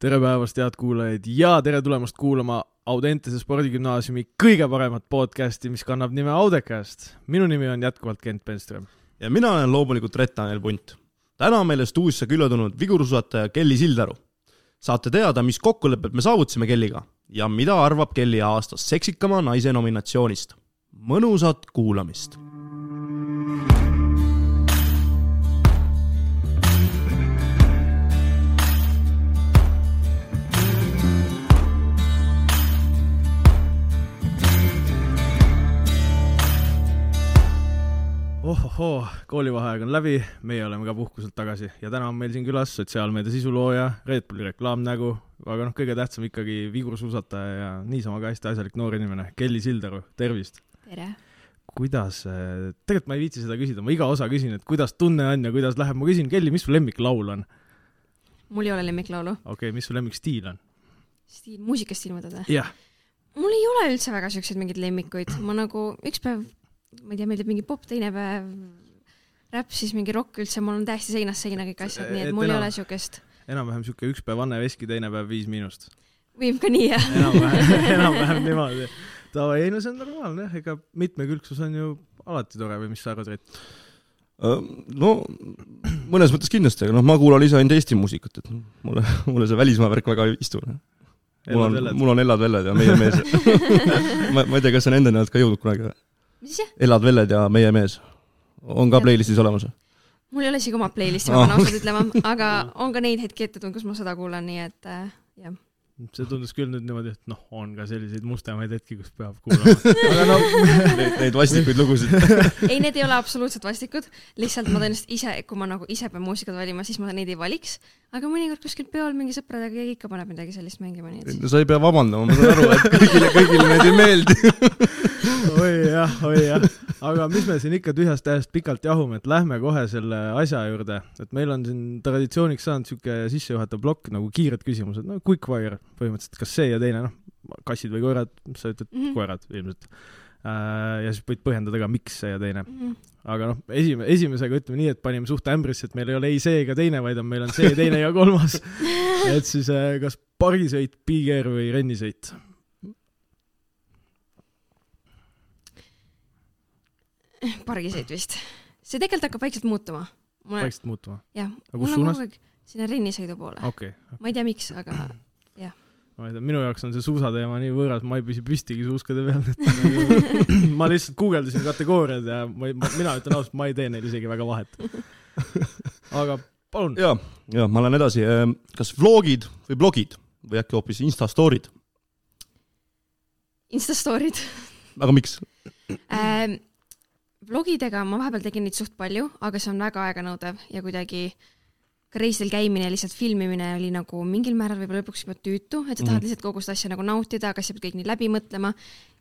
tere päevast, head kuulajaid ja tere tulemast kuulama Audentese spordigümnaasiumi kõige paremat podcasti, mis kannab nime Audecast. minu nimi on jätkuvalt Kent Penström. ja mina olen loomulikult Rett-Tanel Punt. täna on meile stuudiosse külla tulnud vigursuusataja Kelly Sildaru. saate teada, mis kokkulepped me saavutasime Kelliga ja mida arvab Kelly aastast seksikama naise nominatsioonist. mõnusat kuulamist ohohoo, koolivaheaeg on läbi, meie oleme ka puhkuselt tagasi ja täna on meil siin külas sotsiaalmeedia sisulooja, Red Bulli reklaamnägu, aga noh, kõige tähtsam ikkagi vigursuusataja ja niisama ka hästi asjalik noor inimene, Kelly Sildaru, tervist! tere! kuidas, tegelikult ma ei viitsi seda küsida, ma iga osa küsin, et kuidas tunne on ja kuidas läheb, ma küsin, Kelly, mis su lemmiklaul on? mul ei ole lemmiklaulu. okei okay,, mis su lemmikstiil on? stiil, muusikastiil mõtled või? jah. mul ei ole üldse väga siukseid mingeid lemmikuid, ma nagu üks päev ma ei tea, meeldib mingi popp, teine päev räpp, siis mingi rokk üldse, mul on täiesti seinast seina kõik asjad, nii et mul enam, ei ole siukest. enam-vähem siuke üks päev Anne Veski, teine päev Viis Miinust. võib ka nii, jah. enam-vähem, enam-vähem niimoodi. Davai, ei no see on normaalne jah, ega mitmekülgsus on ju alati tore või mis sa arvad, Rett? no mõnes mõttes kindlasti, aga noh, ma kuulan ise ainult Eesti muusikat, et mulle, mulle see välismaa värk väga ei istu. mul on, mul on Ellad Velled ja Meie mees ma, ma ei tea, kas see on enda näolt ka jõudnud kunagi või? Mis asja? elad velled ja Meie mees on ka playlist'is olemas? mul ei ole isegi oma playlist'i, ma pean ausalt ütlema, aga on ka neid hetki ette tulnud, kus ma seda kuulan, nii et äh, jah see tundus küll nüüd niimoodi, et noh, on ka selliseid mustemaid hetki, kus peab kuulama. aga no neid, neid vastikuid lugusid ei, need ei ole absoluutselt vastikud, lihtsalt ma tõenäoliselt ise, kui ma nagu ise pean muusikat valima, siis ma neid ei valiks. aga mõnikord kuskil peol mingi sõpradega keegi ikka paneb midagi sellist mängima, nii et. no sa ei pea vabandama, ma saan aru, et kõigile, kõigile need ei meeldi oi jah, oi jah. aga mis me siin ikka tühjast tähest pikalt jahume, et lähme kohe selle asja juurde, et meil on siin traditsiooniks saanud siuke sissejuhatav plokk nagu kiired küsimused, no quick fire põhimõtteliselt kas see ja teine, noh, kassid või koerad, sa ütled mm -hmm. koerad ilmselt äh,. ja siis võid põhjendada ka, miks see ja teine mm. -hmm. aga noh, esime-, esimesega ütleme nii, et panime suht ämbrisse, et meil ei ole ei see ega teine, vaid on, meil on see, teine ja kolmas et siis äh, kas pargisõit, big-air või rennisõit? pargisõit vist. see tegelikult hakkab vaikselt muutuma. vaikselt muutuma? jah. aga kus suunas? sinna rennisõidu poole. Okay. ma ei tea, miks, aga ma ei tea, minu jaoks on see suusateema nii võõras, ma ei püsi püstigi suuskade peal, et ma lihtsalt guugeldasin kategooriad ja ma ei, mina ütlen ausalt, ma ei tee neil isegi väga vahet. aga palun. ja, ja ma lähen edasi, ehm, kas vlogid või blogid või äkki hoopis Insta story'd? Insta story'd. aga miks ähm,? Vlogidega ma vahepeal tegin neid suht palju, aga see on väga aeganõudev ja kuidagi äh, ka reisidel käimine ja lihtsalt filmimine oli nagu mingil määral võib-olla lõpuks juba tüütu, et sa tahad mm. lihtsalt kogu seda asja nagu nautida, aga sa pead kõik nii läbi mõtlema,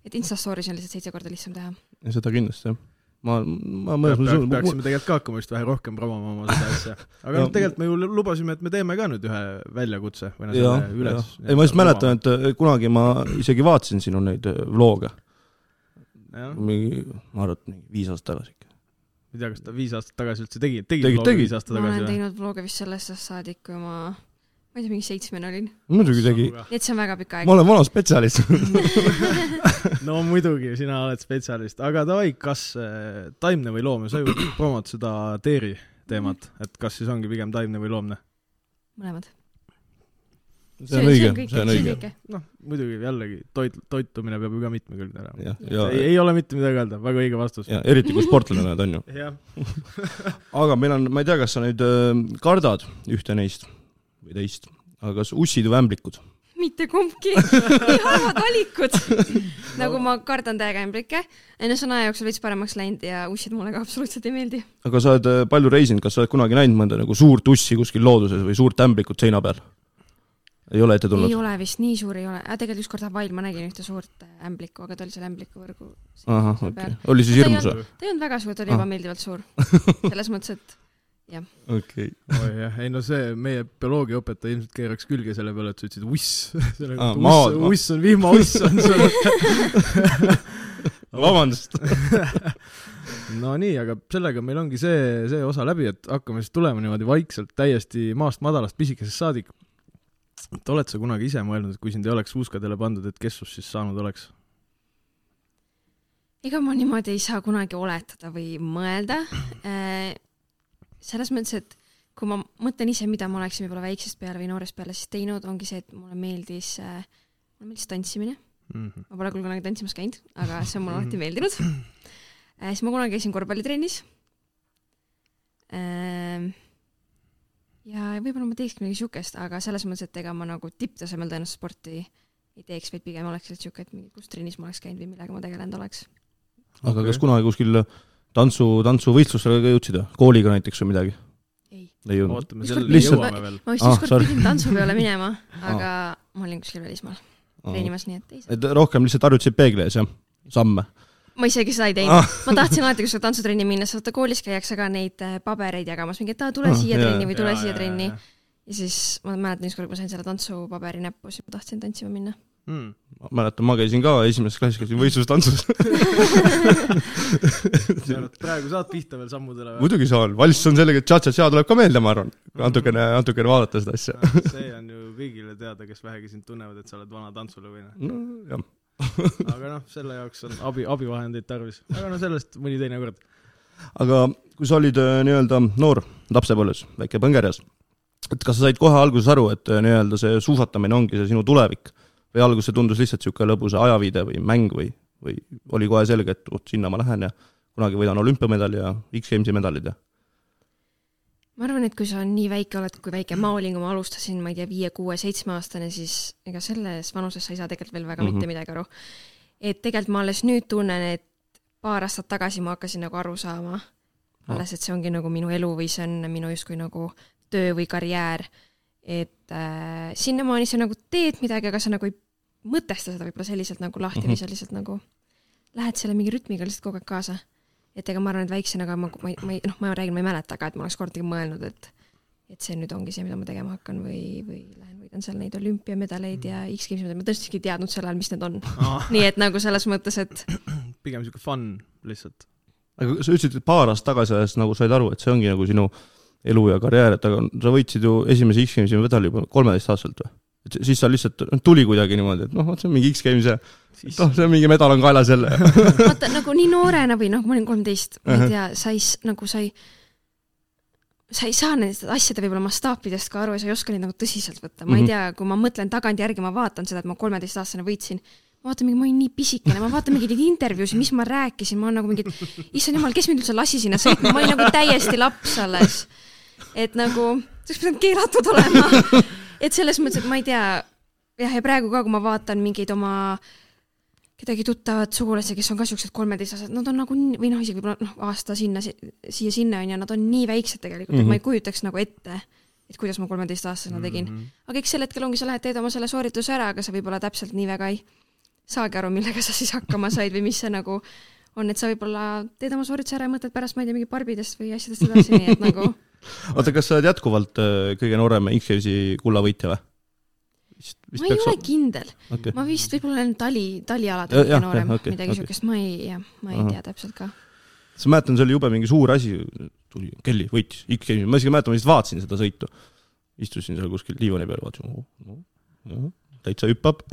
et Insta story's on lihtsalt seitse korda lihtsam teha. seda kindlasti, jah ma, ma mõnes mõttes peaks, peaksime tegelikult ka hakkama vist vähe rohkem promoma oma seda asja. aga noh, tegelikult me ju lubasime, et me teeme ka nüüd ühe väljakutse või noh, selle üles. ei, ma just mäletan, et kunagi ma isegi vaatasin sinu neid äh, vlooge. mingi, ma arvan, et mingi viis aastat tagasi ma ei tea, kas ta viis aastat tagasi üldse tegi, tegi tegi, tegi. viis aastat tagasi või? ma olen teinud vloge vist sellest ajast saadik, kui ma, ma ei tea, mingi seitsmene olin. muidugi tegi. nii et see on väga pikk aeg. ma olen vana spetsialist no muidugi, sina oled spetsialist, aga davai, kas äh, taimne või loomne, sa ju promod seda Teeri teemat, et kas siis ongi pigem taimne või loomne? mõlemad see on õige, see on õige. noh, muidugi jällegi toit, toitumine peab ju ka mitmekülgne olema. ei, ei ole mitte midagi öelda, väga õige vastus. eriti kui sportlane oled, on ju. aga meil on, ma ei tea, kas sa nüüd äh, kardad ühte neist või teist, aga kas ussid või ämblikud? mitte kumbki, nii halvad valikud nagu ma kardan täiega ämblikke, enne see on aja jooksul veits paremaks läinud ja ussid mulle ka absoluutselt ei meeldi. aga sa oled äh, palju reisinud, kas sa oled kunagi näinud mõnda nagu suurt ussi kuskil looduses või suurt ämblikut seina peal? Ei ole ette tulnud? ei ole vist, nii suur ei ole, tegelikult ükskord Hawaii'l ma nägin ühte suurt äh, ämblikku, aga ta oli seal ämblikuvõrgu ahah, okei okay.. oli siis hirmus või? ta ei olnud väga suur, ta oli ebameeldivalt suur. selles mõttes, et jah. okei okay.. oi jah, ei no see, meie bioloogiaõpetaja ilmselt keeraks külge selle peale, et sa ütlesid uss. Ah, uss, uss on vihmauss on sul vabandust no nii, aga sellega meil ongi see, see osa läbi, et hakkame siis tulema niimoodi vaikselt täiesti maast madalast pisikesest saadik et oled sa kunagi ise mõelnud, et kui sind ei oleks suuskadele pandud, et kes sust siis saanud oleks? ega ma niimoodi ei saa kunagi oletada või mõelda. selles mõttes, et kui ma mõtlen ise, mida ma oleksin võib-olla väiksest peale või noorest peale siis teinud, ongi see, et mulle meeldis, mulle meeldis tantsimine. Mhm. ma pole küll kunagi tantsimas käinud, aga see on mulle alati meeldinud. siis ma kunagi käisin korvpallitrennis. Ja võib-olla ma teekski midagi siukest, aga selles mõttes, et ega ma nagu tipptasemel tõenäoliselt sporti ei teeks, vaid pigem oleks lihtsalt siuke, et mingi, kus trennis ma oleks käinud või millega ma tegelenud oleks. aga Okei. kas kunagi kuskil tantsu, tantsuvõistlustele ka jõudsid või? kooliga näiteks või midagi? ei. ei jõudnud? lihtsalt- jõuame veel. ma vist Ah, ükskord sorry. pidin tantsupeole minema, aga ma olin kuskil välismaal treenimas, nii et ei saa. et rohkem lihtsalt harjutasid peegli ees, jah? samme? Ma isegi seda ei teinud Ah. ma tahtsin alati kuskile tantsutrenni minna, sest vaata koolis käiakse ka neid äh, pabereid jagamas, mingi, et aa, tule Ah, siia trenni või tule siia trenni ja siis ma mäletan ükskord, kui ma sain selle tantsupaberi näppu, siis ma tahtsin tantsima minna. Mm. ma mäletan, ma käisin ka esimeses klassis, käisin võistlustantsus. praegu saad pihta veel sammudele või? muidugi saan, valss on sellega, et tša-tša-tša tuleb ka meelde, ma arvan. natukene, natukene vaadata seda asja. see on ju kõigile teada, kes vähegi sind tunnevad, et sa oled vana tantsulõvina. nojah, aga noh, selle jaoks on abi, abivahendeid tarvis. aga no sellest mõni teine kord. aga kui sa olid äh, nii-öelda noor lapsepõlves, väike põngerjas, et kas sa said kohe alguses aru, et äh, nii-öelda see suusatamine ongi see sinu tulevik või alguses tundus lihtsalt niisugune lõbus ajaviide või mäng või, või oli kohe selge, et vot sinna ma lähen ja kunagi võidan olümpiamedali ja X-Gamesi medalid ja ma arvan, et kui sa nii väike oled, kui väike ma olin, kui ma alustasin, ma ei tea, viie-kuue-seitsmeaastane, siis ega selles vanuses sa ei saa tegelikult veel väga mm Mhm. -hmm. mitte midagi aru. et tegelikult ma alles nüüd tunnen, et paar aastat tagasi ma hakkasin nagu aru saama alles, et see ongi nagu minu elu või see on minu justkui nagu töö või karjäär. et äh, sinnamaani sa nagu teed midagi, aga sa nagu ei mõtesta seda võib-olla selliselt nagu lahti mm Mhm. -hmm. või sa lihtsalt nagu lähed selle mingi rütmiga lihtsalt kogu aeg kaasa. Et ega ma arvan, et väiksena ka ma, ma ei, ma ei, noh, ma räägin, ma ei mäleta ka, et ma oleks kordagi mõelnud, et et see nüüd ongi see, mida ma tegema hakkan või, või lähen võidan seal neid olümpiamedaleid ja X-Gamesi medaleid, ma tõesti ei teadnud sel ajal, mis need on. nii et nagu selles mõttes, et pigem siuke fun lihtsalt. aga sa ütlesid, et paar aastat tagasi alles nagu said aru, et see ongi nagu sinu elu ja karjäär, et aga sa võitsid ju esimese X-Gamesi medali juba kolmeteistaastaselt või? Et siis sa lihtsalt, tuli kuidagi niimoodi, et noh, vot see on mingi X-Games ja noh, see on mingi medal on kaelas jälle. vaata nagu nii noorena või noh, ma olin kolmteist, ma ei tea, sa ei, nagu sa ei, sa ei saa nendest asjade võib-olla mastaapidest ka aru ja sa ei oska neid nagu tõsiselt võtta, ma ei Mhm. tea, kui ma mõtlen tagantjärgi, ma vaatan seda, et ma kolmeteistaastane võitsin, ma vaatan, ma olin nii pisikene, ma vaatan mingeid intervjuusid, mis ma rääkisin, ma olen nagu mingi, issand jumal, kes mind üldse lasi sinna sõitma, ma olin nagu täiesti laps alles. et nagu, see oleks pidanud keelatud olema. Et selles mõttes, et ma ei tea, jah, ja praegu ka, kui ma vaatan mingeid oma kedagi tuttavat sugulasi, kes on ka siuksed kolmeteistaastased, nad on nagu või noh, isegi võib-olla noh, aasta sinna, siia-sinna on ju, nad on nii väiksed tegelikult mm, -hmm. et Mhm. ma ei kujutaks nagu ette, et kuidas ma kolmeteistaastasena tegin mm. -hmm. aga eks sel hetkel ongi, sa lähed, teed oma selle soorituse ära, aga sa võib-olla täpselt nii väga ei saagi aru, millega sa siis hakkama said või mis see nagu on, et sa võib-olla teed oma soorituse ära ja mõtled pärast, ma ei tea, mingi barbidest või asjadest edasi, nii et nagu oota, kas sa oled jätkuvalt äh, kõige noorem X-Gamesi kullavõitja või? ma ei ole kindel, okei. ma vist võib-olla olen tali, talialadel kõige noorem okei, midagi okei. siukest, ma ei, jah, ma ei Ahah. tea täpselt ka. sa mäletan, see oli jube mingi suur asi, tuli, Kelly võitis X-Gamesi, ma isegi mäletan, ma lihtsalt vaatasin seda sõitu. istusin seal kuskil diivani peal, vaatasin, noh, täitsa hüppab.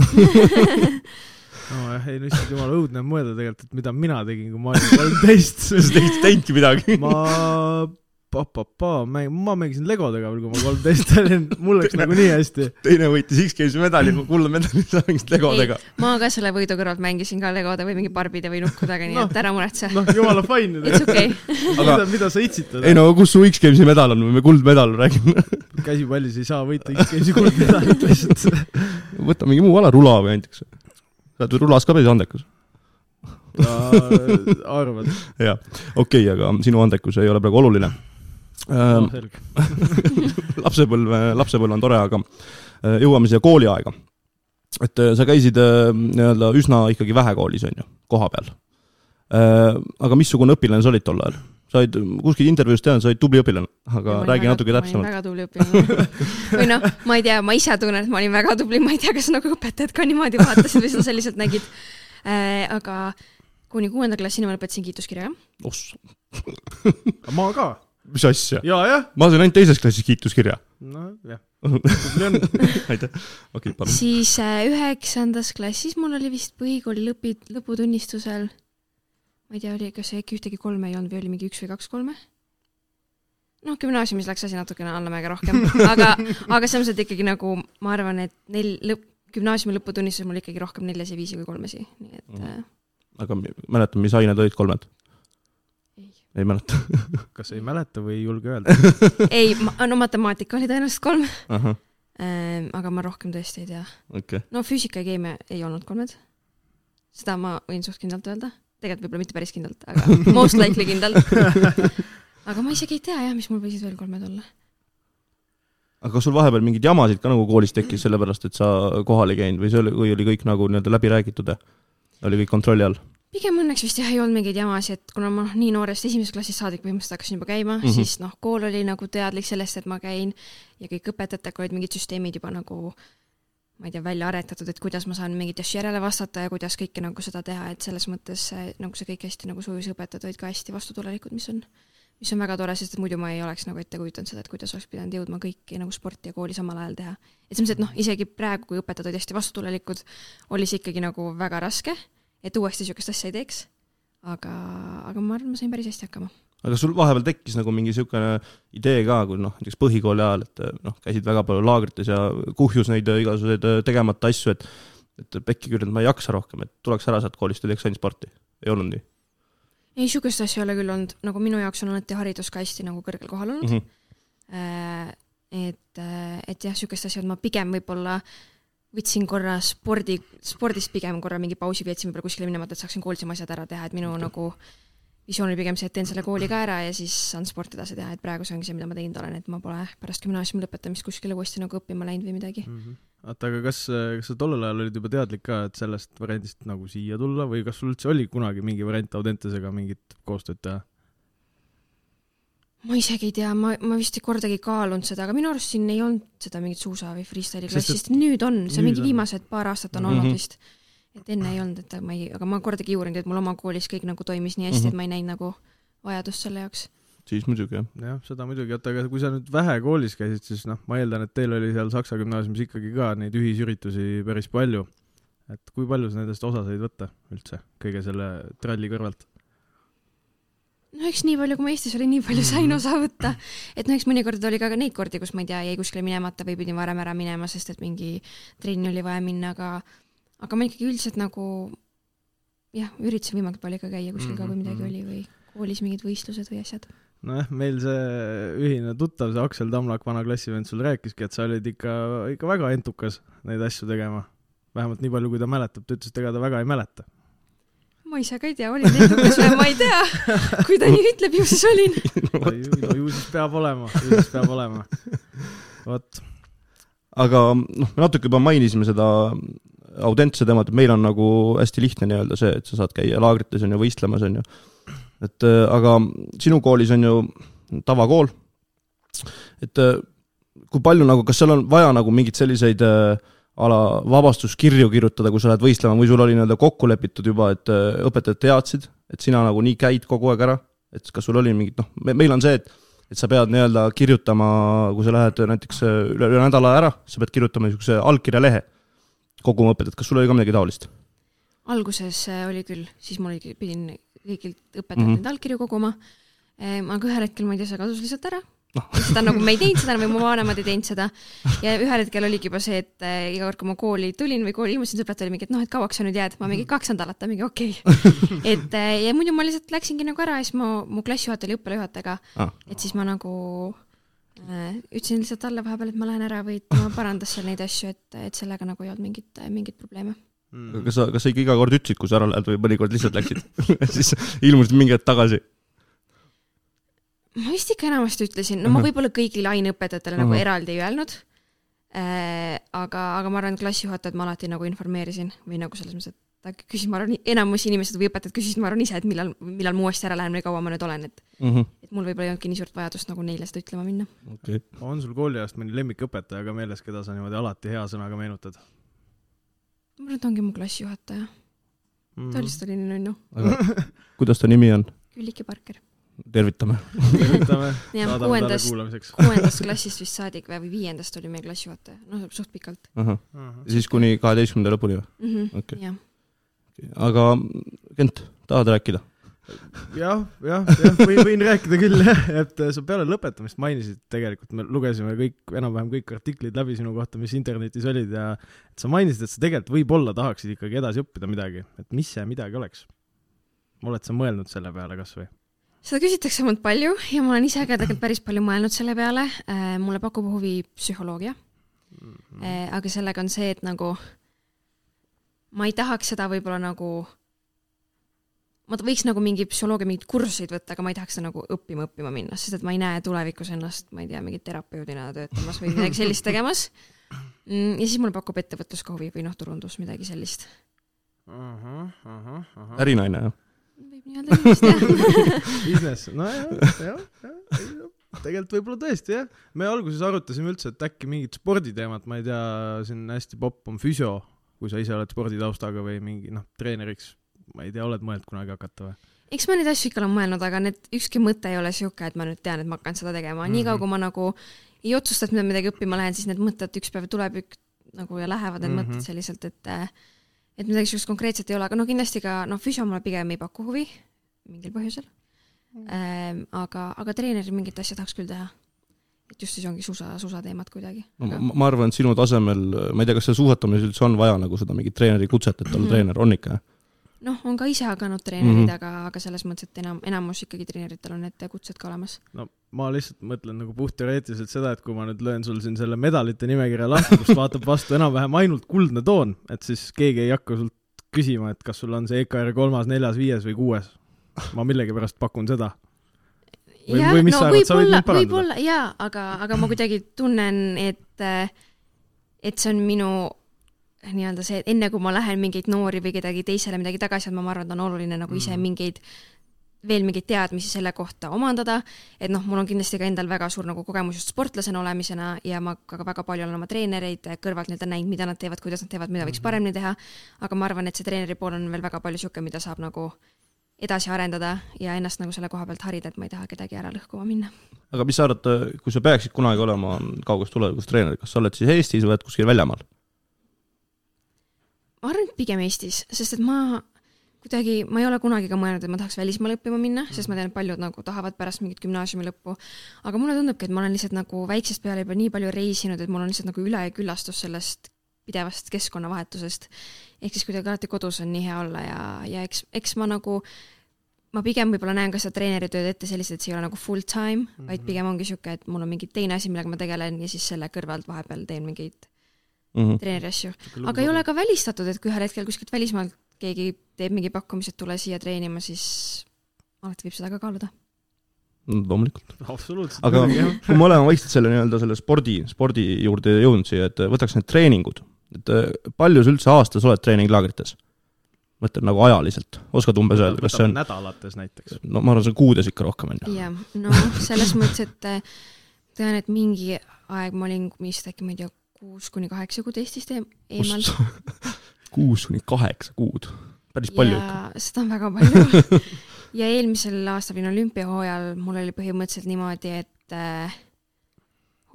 nojah, ei no issand jumal, õudne on mõelda tegelikult, et mida mina tegin, kui ma olin kolmteist. sa tegid teinudki midagi. ma, pa-pa-pa, mäng-, ma mängisin legodega veel, kui ma kolmteist olin, mul läks nagu nii hästi. teine võitis X-Gamesi medali, kuldmedali, sa mängisid legodega. ma ka selle võidu kõrvalt mängisin ka legode või mingi barbide või nukkudega, nii Noh. et ära muretse. noh, jumala fine. It's okay. mida, mida sa itsitad? ei no kus su X-Gamesi medal on, me kuldmedal räägime. käsipallis ei saa võita X-Gamesi kuldmedalit lihtsalt. võta mingi muu ala, rula või näiteks. Sa oled rulas ka päris andekas. arvad? jaa, okei okay,, aga sinu andekus ei ole praegu oluline. no selge. lapsepõlv, lapsepõlv on tore, aga äh, jõuame siia kooliaega. et äh, sa käisid äh, nii-öelda üsna ikkagi vähe koolis, on ju, koha peal. aga missugune õpilane sa olid tol ajal? Sa olid kuskil intervjuus tean, sa olid tubli õpilane, aga räägi natuke ma olin täpsemalt. väga tubli õpilane. või noh, ma ei tea, ma ise tunnen, et ma olin väga tubli, ma ei tea, kas nagu õpetajad ka niimoodi vaatasid või seda selliselt nägid äh,. aga kuni kuuenda klassini ma lõpetasin kiituskirjaga. oss, ma ka. mis asja? ma sain ainult teises klassis kiituskirja. nojah, aitäh, okei, palun. siis äh, üheksandas klassis mul oli vist põhikooli lõpi, lõputunnistusel, ma ei tea, oli, kas äkki ühtegi kolme ei olnud või oli mingi üks või kaks kolme? noh, gümnaasiumis läks asi natukene allamäge rohkem, aga, aga selles mõttes, et ikkagi nagu ma arvan, et neil lõpp, gümnaasiumi lõputunnistuses mul ikkagi rohkem neljasi, viisi kui kolmesi, nii et äh, aga mäletan, mis ained olid kolmed? ei. ei mäleta. kas ei mäleta või ei julge öelda? ei, no matemaatika oli tõenäoliselt kolm ähm,, aga ma rohkem tõesti ei tea. okei. no füüsika ja keemia ei olnud kolmed. seda ma võin suht kindlalt öelda, tegelikult võib-olla mitte päris kindlalt, aga most likely kindlalt. aga ma isegi ei tea jah, mis mul võisid veel kolmed olla. aga kas sul vahepeal mingeid jamasid ka nagu koolis tekkis sellepärast, et sa kohal ei käinud või see oli, või oli kõik nagu nii-öelda läbi räägitud ja oli kõik kontrolli all? pigem õnneks vist jah, ei olnud mingeid jamasid, et kuna ma noh, nii noorest esimesest klassist saadik põhimõtteliselt hakkasin juba käima mm. -hmm. siis noh, kool oli nagu teadlik sellest, et ma käin ja kõik õpetajatega olid mingid süsteemid juba nagu ma ei tea, välja aretatud, et kuidas ma saan mingeid asju järele vastata ja kuidas kõike nagu seda teha, et selles mõttes nagu see kõik hästi nagu sujus ja õpetajad olid ka hästi vastutulelikud, mis on, mis on väga tore, sest et muidu ma ei oleks nagu ette kujutanud seda, et kuidas oleks pidanud jõudma kõiki nagu sporti ja kooli samal ajal teha. et selles mõttes, et noh, isegi praegu, kui õpetajad olid hästi vastutulelikud, oli see ikkagi nagu väga raske, et uuesti niisugust asja ei teeks. aga, aga ma arvan, ma sain päris hästi hakkama. Aga sul vahepeal tekkis nagu mingi niisugune idee ka, kui noh, näiteks põhikooli ajal, et noh, käisid väga palju laagrites ja kuhjus neid äh, igasuguseid äh, tegemata asju, et et pekki küll, et ma ei jaksa rohkem, et tuleks ära sealt koolist ja teeks ainult sporti. ei olnud nii ei, niisugust asja ei ole küll olnud, nagu minu jaoks on alati haridus ka hästi nagu kõrgel kohal olnud mm? mm. -hmm. et, et jah, niisugust asja, et ma pigem võib-olla võtsin korra spordi, spordist pigem korra mingi pausi veetsin võib-olla kuskile minemata, et saaksin koolis oma asjad ära teha, et minu okay. nagu visioon oli pigem see, et teen selle kooli ka ära ja siis saan sporti edasi teha, et praegu see ongi see, mida ma teinud olen, et ma pole pärast gümnaasiumi lõpetamist kuskile uuesti nagu õppima läinud või midagi. oota, aga kas, kas sa tollel ajal olid juba teadlik ka, et sellest variandist nagu siia tulla või kas sul üldse oli kunagi mingi variant Audentesega mingit koostööd teha? ma isegi ei tea, ma, ma vist ei kordagi kaalunud seda, aga minu arust siin ei olnud seda mingit suusa või freestyle'i klassi, sest nüüd on, see mingi on. viimased paar aastat on Mhm. olnud vist. Et enne ei olnud, et ma ei, aga ma kordagi ei uurinud, et mul oma koolis kõik nagu toimis nii hästi mm, Mhm. -hmm. et ma ei näinud nagu vajadust selle jaoks. siis muidugi jah. jah, seda muidugi, oota, aga kui sa nüüd vähe koolis käisid, siis noh, ma eeldan, et teil oli seal Saksa gümnaasiumis ikkagi ka neid ühisüritusi päris palju. et kui palju sa nendest osa said võtta üldse, kõige selle tralli kõrvalt? no eks nii palju, kui ma Eestis olin, nii palju sain osa võtta. et no eks mõnikord oli ka neid kordi, kus ma ei tea, jäi kuskile minemata või pidin varem ära minema, sest et mingi trenni oli vaja minna, aga aga ma ikkagi üldiselt nagu jah, üritasin võimalikult palju ikka käia kuskil ka, kui midagi Mhm. oli või koolis mingid võistlused või asjad. nojah, meil see ühine tuttav, see Aksel Tamlak, vana klassivend sul rääkiski, et sa olid ikka, ikka väga entukas neid asju tegema. vähemalt nii palju, kui ta mäletab, ta ütles, et ega ta väga ei mäleta. ma ise ka ei tea, olin edukas või ma ei tea. kui ta nii ütleb, ju siis olin. no ju siis peab olema, ju siis peab olema. vot, aga noh, me natuke juba mainisime seda Audentse teemat, et meil on nagu hästi lihtne nii-öelda see, et sa saad käia laagrites on ju, võistlemas on ju. et äh, aga sinu koolis on ju tavakool. et äh, kui palju nagu, kas seal on vaja nagu mingeid selliseid äh, ala vabastuskirju kirjutada, kui sa lähed võistlema või sul oli nii-öelda kokku lepitud juba, et õpetajad teadsid, et sina nagu nii käid kogu aeg ära, et kas sul oli mingid noh, meil on see, et et sa pead nii-öelda kirjutama, kui sa lähed näiteks üle, üle nädala ära, sa pead kirjutama niisuguse allkirjalehe kogu oma õpetajat, kas sul oli ka midagi taolist? alguses äh, oli küll, siis mul oli, pidin kõigilt õpetajalt Mhm. mm -hmm. allkirju koguma. aga ühel hetkel, ma ei tea, see kadus lihtsalt ära Noh. seda nagu me ei teinud seda või mu vanemad ei teinud seda. ja ühel hetkel oligi juba see, et äh, iga kord, kui ma kooli tulin või kooli ilmusin, sõbrad oli mingi, et noh, et kauaks sa nüüd jääd, ma mingi kaks nädalat, ta mingi okei okay. et äh, ja muidu ma lihtsalt läksingi nagu ära ja siis ma, mu klassijuhataja oli õppealajuhataja Ah. et siis ma nagu äh, ütlesin lihtsalt talle vahepeal, et ma lähen ära või tema parandas seal neid asju, et, et sellega nagu ei olnud mingit, mingit probleeme. kas sa, kas sa ikka iga kord ütlesid, kui sa ära lähed või mõnikord lihtsalt läksid siis ilmusid mingi hetk tagasi? ma vist ikka enamasti ütlesin, no ma võib-olla kõigile aineõpetajatele nagu eraldi ei öelnud äh,. aga, aga ma arvan, et klassijuhatajat ma alati nagu informeerisin või nagu selles mõttes, et ta küsis, ma arvan, enamus inimesed või õpetajad küsisid, ma arvan ise, et millal, millal ma uuesti ära lähen või kaua ma nüüd olen, et, et mul võib-olla ei olnudki nii suurt vajadust nagu neile seda ütlema minna. okei, on sul kooliajast mõni lemmikõpetaja ka meeles, keda sa niimoodi alati hea sõnaga meenutad ma arvan, et ongi mu klassijuhataja, mm. ta lihtsalt oli nii nunnu, kuidas ta nimi on? Külliki Parker. tervitame. tervitame, jah, kuuendast, kuulamiseks. kuuendast klassist vist saadik või viiendast oli meie klassijuhataja, noh, suht pikalt siis kuni kaheteistkümnenda lõpuni või? mm. -hmm. Okei. Aga Kent, tahad rääkida? jah, jah, jah, võin, võin rääkida küll jah, et sa peale lõpetamist mainisid tegelikult, me lugesime kõik, enam-vähem kõik artiklid läbi sinu kohta, mis internetis olid ja et sa mainisid, et sa tegelikult võib-olla tahaksid ikkagi edasi õppida midagi, et mis see midagi oleks? oled sa mõelnud selle peale kas või? seda küsitakse mult palju ja ma olen ise ka tegelikult päris palju mõelnud selle peale. mulle pakub huvi psühholoogia, aga sellega on see, et nagu ma ei tahaks seda võib-olla nagu ma võiks nagu mingi psühholoogia mingeid kursuseid võtta, aga ma ei tahaks seda nagu õppima õppima minna, sest et ma ei näe tulevikus ennast, ma ei tea, mingi terapeudina töötamas või midagi sellist tegemas. ja siis mulle pakub ettevõtlus ka huvi või noh, turundus, midagi sellist. ärinaine, jah? võib nii öelda sellist jah. Business, nojah, jah, jah, tegelikult võib-olla tõesti jah. me alguses arutasime üldse, et äkki mingit sporditeemat, ma ei tea, siin hästi popp on füsio, kui sa ise oled sporditaustaga või mingi noh, treeneriks, ma ei tea, oled mõelnud kunagi hakata või? eks ma neid asju ikka olen mõelnud, aga need, ükski mõte ei ole sihuke, et ma nüüd tean, et ma hakkan seda tegema mm, -hmm. niikaua kui ma nagu ei otsusta, et ma midagi õppima lähen, siis need mõtted üks päev tuleb ük, nagu ja lähevad need mm -hmm. Mhm. mõtted selliselt, et äh, et midagi siukest konkreetset ei ole, aga no kindlasti ka noh, füsio mulle pigem ei paku huvi mingil põhjusel ähm,. aga, aga treeneri mingit asja tahaks küll teha. Et just siis ongi suusa, suusateemad kuidagi. no ma ma arvan, et sinu tasemel, ma ei tea, kas seal suusatamises üldse on vaja nagu seda mingit treeneri kutset, et olla Mhm. treener, on ikka? noh, on ka ise hakanud treenerid mm. -hmm. aga, aga selles mõttes, et enam, enamus ikkagi treeneritel on need kutsed ka olemas. no ma lihtsalt mõtlen nagu puhtteoreetiliselt seda, et kui ma nüüd löön sul siin selle medalite nimekirja lahti, kust vaatab vastu enam-vähem ainult kuldne toon, et siis keegi ei hakka sult küsima, et kas sul on see EKR kolmas, neljas, viies või kuues. ma millegipärast pakun seda. Või- või mis no sa arvad, sa võid mind, parandada. võib-olla jaa, aga, aga ma kuidagi tunnen, et, et see on minu nii-öelda see, et enne kui ma lähen mingeid noori või kedagi teisele midagi tagasi andma, ma arvan, et on oluline nagu ise Mhm. mingeid veel mingeid teadmisi selle kohta omandada, et noh, mul on kindlasti ka endal väga suur nagu kogemus just sportlasena olemisena ja ma ka väga palju olen oma treenereid kõrvalt nii-öelda näinud, mida nad teevad, kuidas nad teevad, mida võiks Mhm. paremini teha, aga ma arvan, et see treeneri pool on veel väga palju niisugune, mida saab nagu edasi arendada ja ennast nagu selle koha pealt harida, et ma ei taha kedagi ära lõhkuma minna. aga mis sa arvad, kui sa peaksid kunagi olema kauges tulevikus treener, kas sa oled siis Eestis või oled kuskil väljamaal? ma arvan, et pigem Eestis, sest et ma kuidagi, ma ei ole kunagi ka mõelnud, et ma tahaks välismaale õppima minna, sest ma tean, et paljud nagu tahavad pärast mingit gümnaasiumi lõppu. aga mulle tundubki, et ma olen lihtsalt nagu väiksest peale juba nii palju reisinud, et mul on lihtsalt nagu üleküllastus sellest pidevast keskkonnavahetusest. ehk siis kuidagi alati kodus on nii hea olla ja, ja eks, eks ma nagu, ma pigem võib-olla näen ka seda treeneritööd ette selliselt, et see ei ole nagu full time mm, -hmm. vaid pigem ongi sihuke, et mul on mingi teine asi, millega ma tegelen ja siis selle kõrvalt vahepeal teen mingeid Mhm. treeneri asju. aga ei ole ka välistatud, et kui ühel hetkel kuskilt välismaalt keegi teeb mingi pakkumise, et tule siia treenima, siis alati võib seda ka kaaluda. loomulikult. absoluutselt. aga kui me oleme vaikselt selle nii-öelda selle spordi, spordi juurde jõudnud siia, et võtaks need treeningud, et äh, palju sa üldse aastas oled treeninglaagrites? mõtlen nagu ajaliselt, oskad umbes öelda, kas see on, nädalates näiteks. no ma arvan, see on kuudes ikka rohkem, on ju. jah, no selles mõttes, et äh, tean, et mingi aeg ma olin vist äkki, ma ei tea, kuus kuni kaheksa kuud Eestist eem- eemal. kuus kuni kaheksa kuud, päris palju ikka. ja seda on väga palju. ja eelmisel aastal olin olümpiahooajal, mul oli põhimõtteliselt niimoodi, et äh,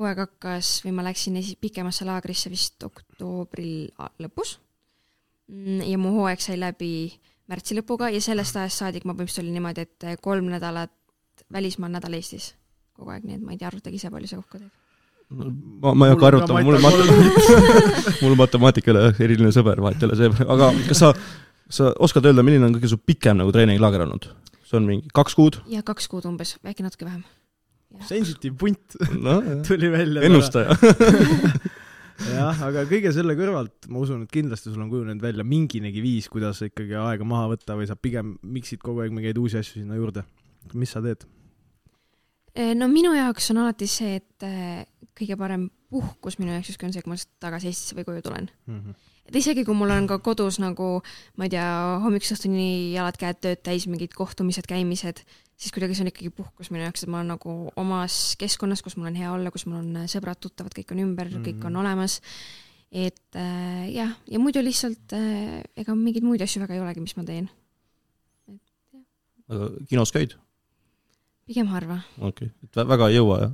hooaeg hakkas või ma läksin esi-, pikemasse laagrisse vist oktoobri lõpus. ja mu hooaeg sai läbi märtsi lõpuga ja sellest ajast saadik ma põhimõtteliselt oli niimoodi, et äh, kolm nädalat välismaal, nädal Eestis kogu aeg, nii et ma ei tea, arvutage ise, palju see kokku teeb. ma, ma ei hakka arvutama, mul on matemaatika, mul on matemaatika üle eriline sõber, vahet ei ole see, aga kas sa, sa oskad öelda, milline on kõige su pikem nagu treeninglaager olnud? see on mingi kaks kuud? ja kaks kuud umbes, äkki natuke vähem. Sensitive punt noh, tuli välja. ennustaja. jah, aga kõige selle kõrvalt ma usun, et kindlasti sul on kujunenud välja minginegi viis, kuidas ikkagi aega maha võtta või sa pigem miksid kogu aeg mingeid uusi asju sinna juurde. mis sa teed? Eh, no minu jaoks on alati see, et eh, kõige parem puhkus minu jaoks justkui on see, kui ma tagasi Eestisse või koju tulen. Et isegi kui mul on ka kodus nagu, ma ei tea, hommikust õhtuni jalad-käed tööd täis, mingid kohtumised, käimised, siis kuidagi see on ikkagi puhkus minu jaoks, et ma olen nagu omas keskkonnas, kus mul on hea olla, kus mul on sõbrad-tuttavad, kõik on ümber mm, -hmm. kõik on olemas. et äh, jah, ja muidu lihtsalt äh, ega mingeid muid asju väga ei olegi, mis ma teen. aga kinos käid? pigem harva. okei okay., et vä- väga ei jõua jah?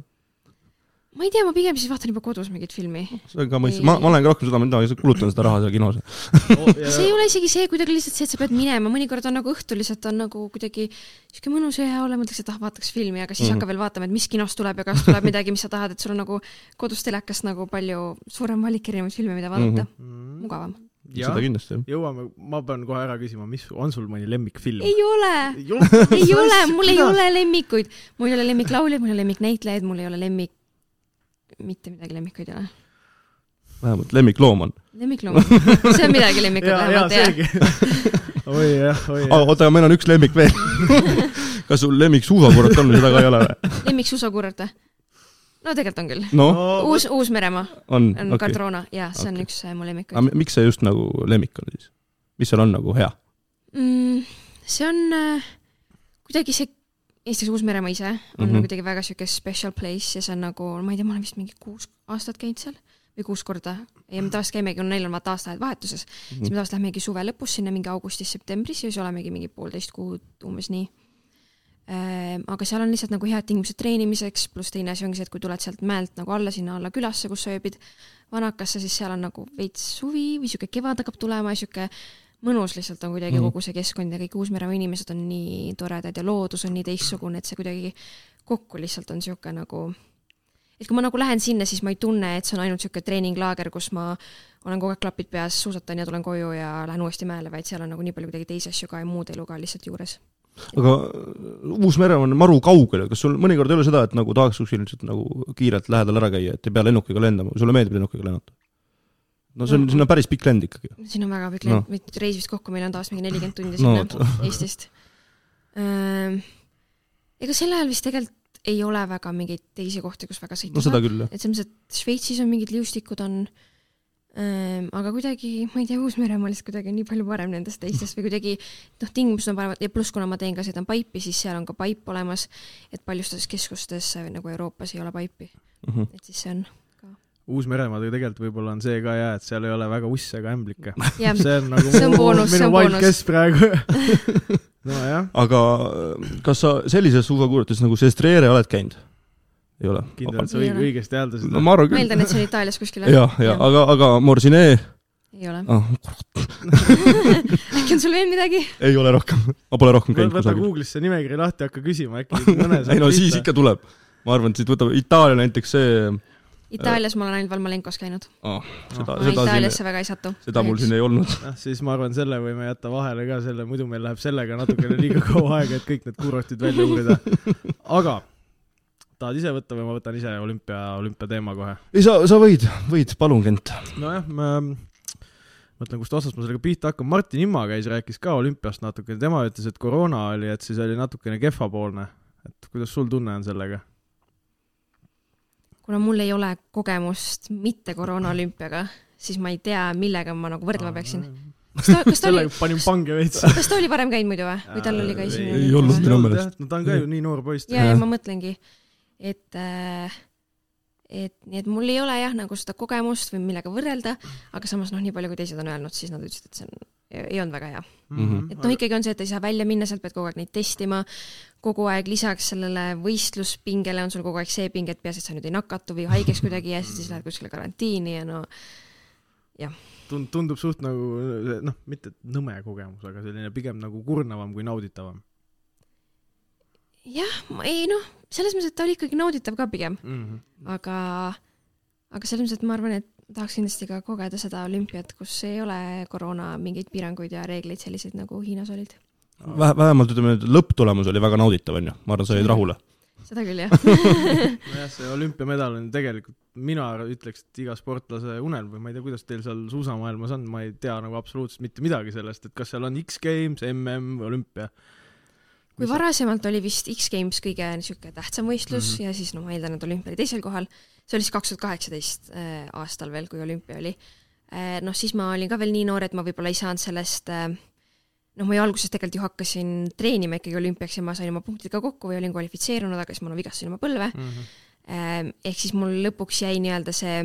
Ma ei tea, ma pigem siis vaatan juba kodus mingit filmi. see on ka mõistlik, ma, ma olen ka rohkem seda, ma kulutan seda raha seal kinos. see ei ole isegi see kuidagi lihtsalt see, et sa pead minema, mõnikord on nagu õhtul lihtsalt on nagu kuidagi siuke mõnus ja hea olla, mõtleks, et ah, vaataks filmi, aga siis mm. hakka veel vaatama, et mis kinost tuleb ja kas tuleb midagi, mis sa tahad, et sul on nagu kodus telekast nagu palju suurem valik erinevaid filme, mida vaadata mm. -hmm. mugavam. jah seda, kindlasti jah. jõuame, ma pean kohe ära küsima, mis, on sul mõni lemmikfilm? ei ole, ei ole, ei ole, mul ei ole lemmikuid, mul ei ole lemmiklauljaid, mul ei ole lemmiknäitlejaid, mul ei ole lemmik, mitte midagi lemmikuid ei ole. vähemalt lemmikloom on. lemmikloom, see on midagi lemmikut ja, ja vähemalt jah. oi jah, oi jah. oota, aga meil on üks lemmik veel. kas sul lemmik suusakurat on või seda ka ei ole või? lemmiksuusakurrt või? no tegelikult on küll. noh, uus, Uus-Meremaa on, on okei. Cardrona, jah, see on Okei. üks äh, mu lemmikuid aga. miks see just nagu lemmik on siis? mis seal on nagu hea? mm,. see on äh, kuidagi see, Eestis Uus-Meremaa ise on mm. -hmm. kuidagi väga siuke special place ja see on nagu, ma ei tea, ma olen vist mingi kuus aastat käinud seal või kuus korda ja me tavaliselt käimegi, neil on vaata aastaajad vahetuses mm, -hmm. siis me tavaliselt lähmegi suve lõpus sinna mingi augustis-septembris ja siis olemegi mingi poolteist kuud umbes nii. aga seal on lihtsalt nagu head tingimused treenimiseks, pluss teine asi ongi see, et kui tuled sealt mäelt nagu alla sinna alla külasse, kus sa ööbid vanakasse, siis seal on nagu veits suvi või sihuke kevad hakkab tulema ja sihuke mõnus lihtsalt on kuidagi mm. kogu see keskkond ja kõik Uus-Meremaa inimesed on nii toredad ja loodus on nii teistsugune, et see kuidagi kokku lihtsalt on sihuke nagu et kui ma nagu lähen sinna, siis ma ei tunne, et see on ainult sihuke treeninglaager, kus ma olen kogu aeg klapid peas, suusatan ja tulen koju ja lähen uuesti mäele, vaid seal on nagu nii palju kuidagi teisi asju ka ja muud elu ka lihtsalt juures. aga Uus-Meremaa on maru kaugel, kas sul mõnikord ei ole seda, et nagu tahaks kuskil lihtsalt nagu kiirelt lähedal ära käia, et ei pea lennukiga lendama, sulle meeldib lennukiga lennata? No see on, No. sinna on päris pikk lend ikkagi. siin on väga pikk lend no., reis vist kokku meil on taas mingi nelikümmend tundi sinna no, Eestist. ega sel ajal vist tegelikult ei ole väga mingeid teisi kohti, kus väga sõita no seda jah. et selles mõttes, et Šveitsis on mingid liustikud on ähm,, aga kuidagi, ma ei tea, Uus-Meremaa lihtsalt kuidagi nii palju parem nendest teistest või kuidagi noh, tingimused on paremad ja pluss, kuna ma teen ka sõidan paipi, siis seal on ka paip olemas, et paljustes keskustes nagu Euroopas ei ole paipi, Mhm. et siis see on Uus-Meremaad tegelikult võib-olla on see ka jaa, et seal ei ole väga usse ega ämblikke. jah, see on nagu See on mu- boonus, minu guess praegu. nojah, aga äh, kas sa sellises suusakuuratis nagu Sestriere oled käinud? ei ole? kindel, et sa Ei õig- õigesti hääldasid no. ma arvan ma küll. eeldan, et see on Itaalias kuskil jah, ja aga, aga Morsinee ei ole. ah, äkki on sul veel midagi? ei ole rohkem, ma pole rohkem käinud võta kusagil. Google'is see nimekiri lahti, hakka küsima, äkki mõne ei no siis. ikka tuleb. ma arvan, et siit võtab Itaalia näiteks see Itaalias ma olen ainult Valmalenkos käinud. ah,, seda, ma seda siin, Itaaliasse väga ei satu. seda mul siin ei olnud. noh, siis ma arvan, selle võime jätta vahele ka selle, muidu meil läheb sellega natukene liiga kaua aega, et kõik need kurortid välja uurida. aga tahad ise võtta või ma võtan ise olümpia, olümpiateema kohe? ei sa, sa võid, võid, palun, Kent. nojah, ma mõtlen, kust otsast ma sellega pihta hakkan, Martin Imma käis, rääkis ka olümpiast natukene, tema ütles, et koroona oli, et siis oli natukene kehvapoolne. et kuidas sul tunne on sellega? Kuna mul ei ole kogemust mitte koroonaolümpiaga, siis ma ei tea, millega ma nagu võrdlema peaksin. kas ta, kas ta oli, veits. kas ta oli varem käinud muidu või, või tal oli ka esimene? Ei olnud minu meelest. no ta on ka ju nii noor poiss. ja, ja ma mõtlengi, et äh, et nii, et mul ei ole jah, nagu seda kogemust või millega võrrelda, aga samas noh, nii palju kui teised on öelnud, siis nad ütlesid, et see on, ei olnud väga hea. Mhm. et noh, ikkagi on see, et ei saa välja minna, sealt pead kogu aeg neid testima, kogu aeg lisaks sellele võistluspingele on sul kogu aeg see pinge, et peaasi, et sa nüüd ei nakatu või haigeks kuidagi ja siis lähed kuskile karantiini ja no tund-, tundub suht nagu noh, mitte nõme kogemus, aga selline pigem nagu kurnavam kui nauditavam jah, ei noh, selles mõttes, et ta oli ikkagi nauditav ka pigem, mm. -hmm. aga, aga selles mõttes, et ma arvan, et tahaks kindlasti ka kogeda seda olümpiat, kus ei ole koroona mingeid piiranguid ja reegleid selliseid nagu Hiinas olid. Vähe, vähemalt ütleme, et lõpptulemus oli väga nauditav, onju. ma arvan, sa jäid rahule. seda küll jah nojah, see olümpiamedal on tegelikult, mina ütleks, et iga sportlase unelm või ma ei tea, kuidas teil seal suusamaailmas on, ma ei tea nagu absoluutselt mitte midagi sellest, et kas seal on X-Games, MM või olümpia. kui varasemalt oli vist X-Games kõige niisugune tähtsam võistlus mm. -hmm. ja siis no ma eeldan, et olümpia oli teisel kohal, see oli siis kaks tuhat kaheksateist aastal veel, kui olümpia oli. noh, siis ma olin ka veel nii noor, et ma võib-olla ei saanud sellest äh, noh, ma ju alguses tegelikult ju hakkasin treenima ikkagi olümpiaks ja ma sain oma punktid ka kokku või olin kvalifitseerunud, aga siis ma vigastasin oma põlve. Ähm, ehk siis mul lõpuks jäi nii-öelda see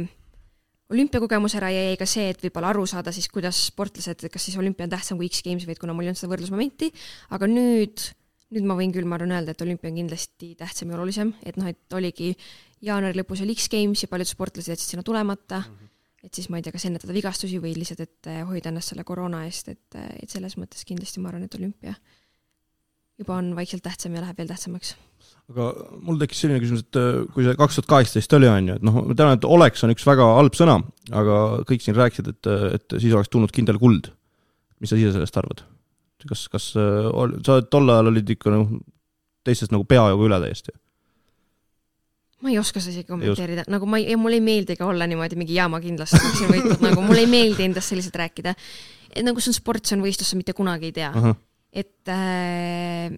olümpiakogemus ära ja jäi ka see, et võib-olla aru saada siis, kuidas sportlased, kas siis olümpia on tähtsam kui X-Games või et kuna mul ei olnud seda võrdlusmomenti, aga nüüd, nüüd ma võin küll, ma arvan, öelda, et olümpia on kindlasti tähtsam ja olulisem, et noh, et oligi jaanuari lõpus oli X-Games ja paljud sportlased jätsid sinna tulemata mm, -hmm. Et siis ma ei tea, kas ennetada vigastusi või lihtsalt, et eh, hoida ennast selle koroona eest, et, eh, et selles mõttes kindlasti ma arvan, et olümpia juba on vaikselt tähtsam ja läheb veel tähtsamaks aga mul tekkis selline küsimus, et äh, kui see kaks tuhat kaheksateist oli, on ju, et noh, ma tean, et oleks on üks väga halb sõna, aga kõik siin rääkisid, et, et siis oleks tulnud kindel kuld. mis sa ise sellest arvad? kas, kas äh, sa tol ajal olid ikka noh, teistest nagu peajagu üle täiesti? Ma ei oska seda isegi kommenteerida, nagu ma ei, mulle ei meeldi ka olla niimoodi mingi jaa, ma kindlasti oleksin võitnud, nagu mulle ei meeldi endast selliselt rääkida. et nagu see on sport, see on võistlus, sa mitte kunagi ei tea. et äh,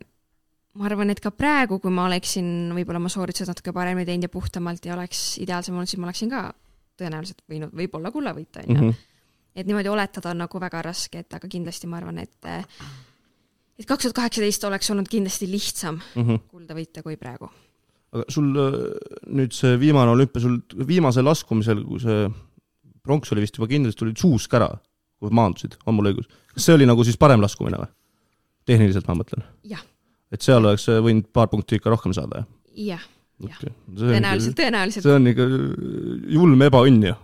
ma arvan, et ka praegu, kui ma oleksin võib-olla oma sooritused natuke paremini teinud ja puhtamalt ja oleks ideaalsem olnud, siis ma oleksin ka tõenäoliselt võinud võib-olla kulla võita, onju. Mhm. et niimoodi oletada on nagu väga raske, et aga kindlasti ma arvan, et et kaks tuhat kaheksateist oleks olnud kindlasti lihtsam mm -hmm. kulda võita kui praegu. Aga sul äh, nüüd see viimane olümpia, sul viimasel laskumisel, kui see pronks oli vist juba kindlasti, tulid suusk ära, kui maandusid, on mul õigus? kas see oli nagu siis parem laskumine või? tehniliselt ma mõtlen. et seal oleks võinud paar punkti ikka rohkem saada, jah? jah, jah. tõenäoliselt, tõenäoliselt. see on ikka julm ebaõnn ju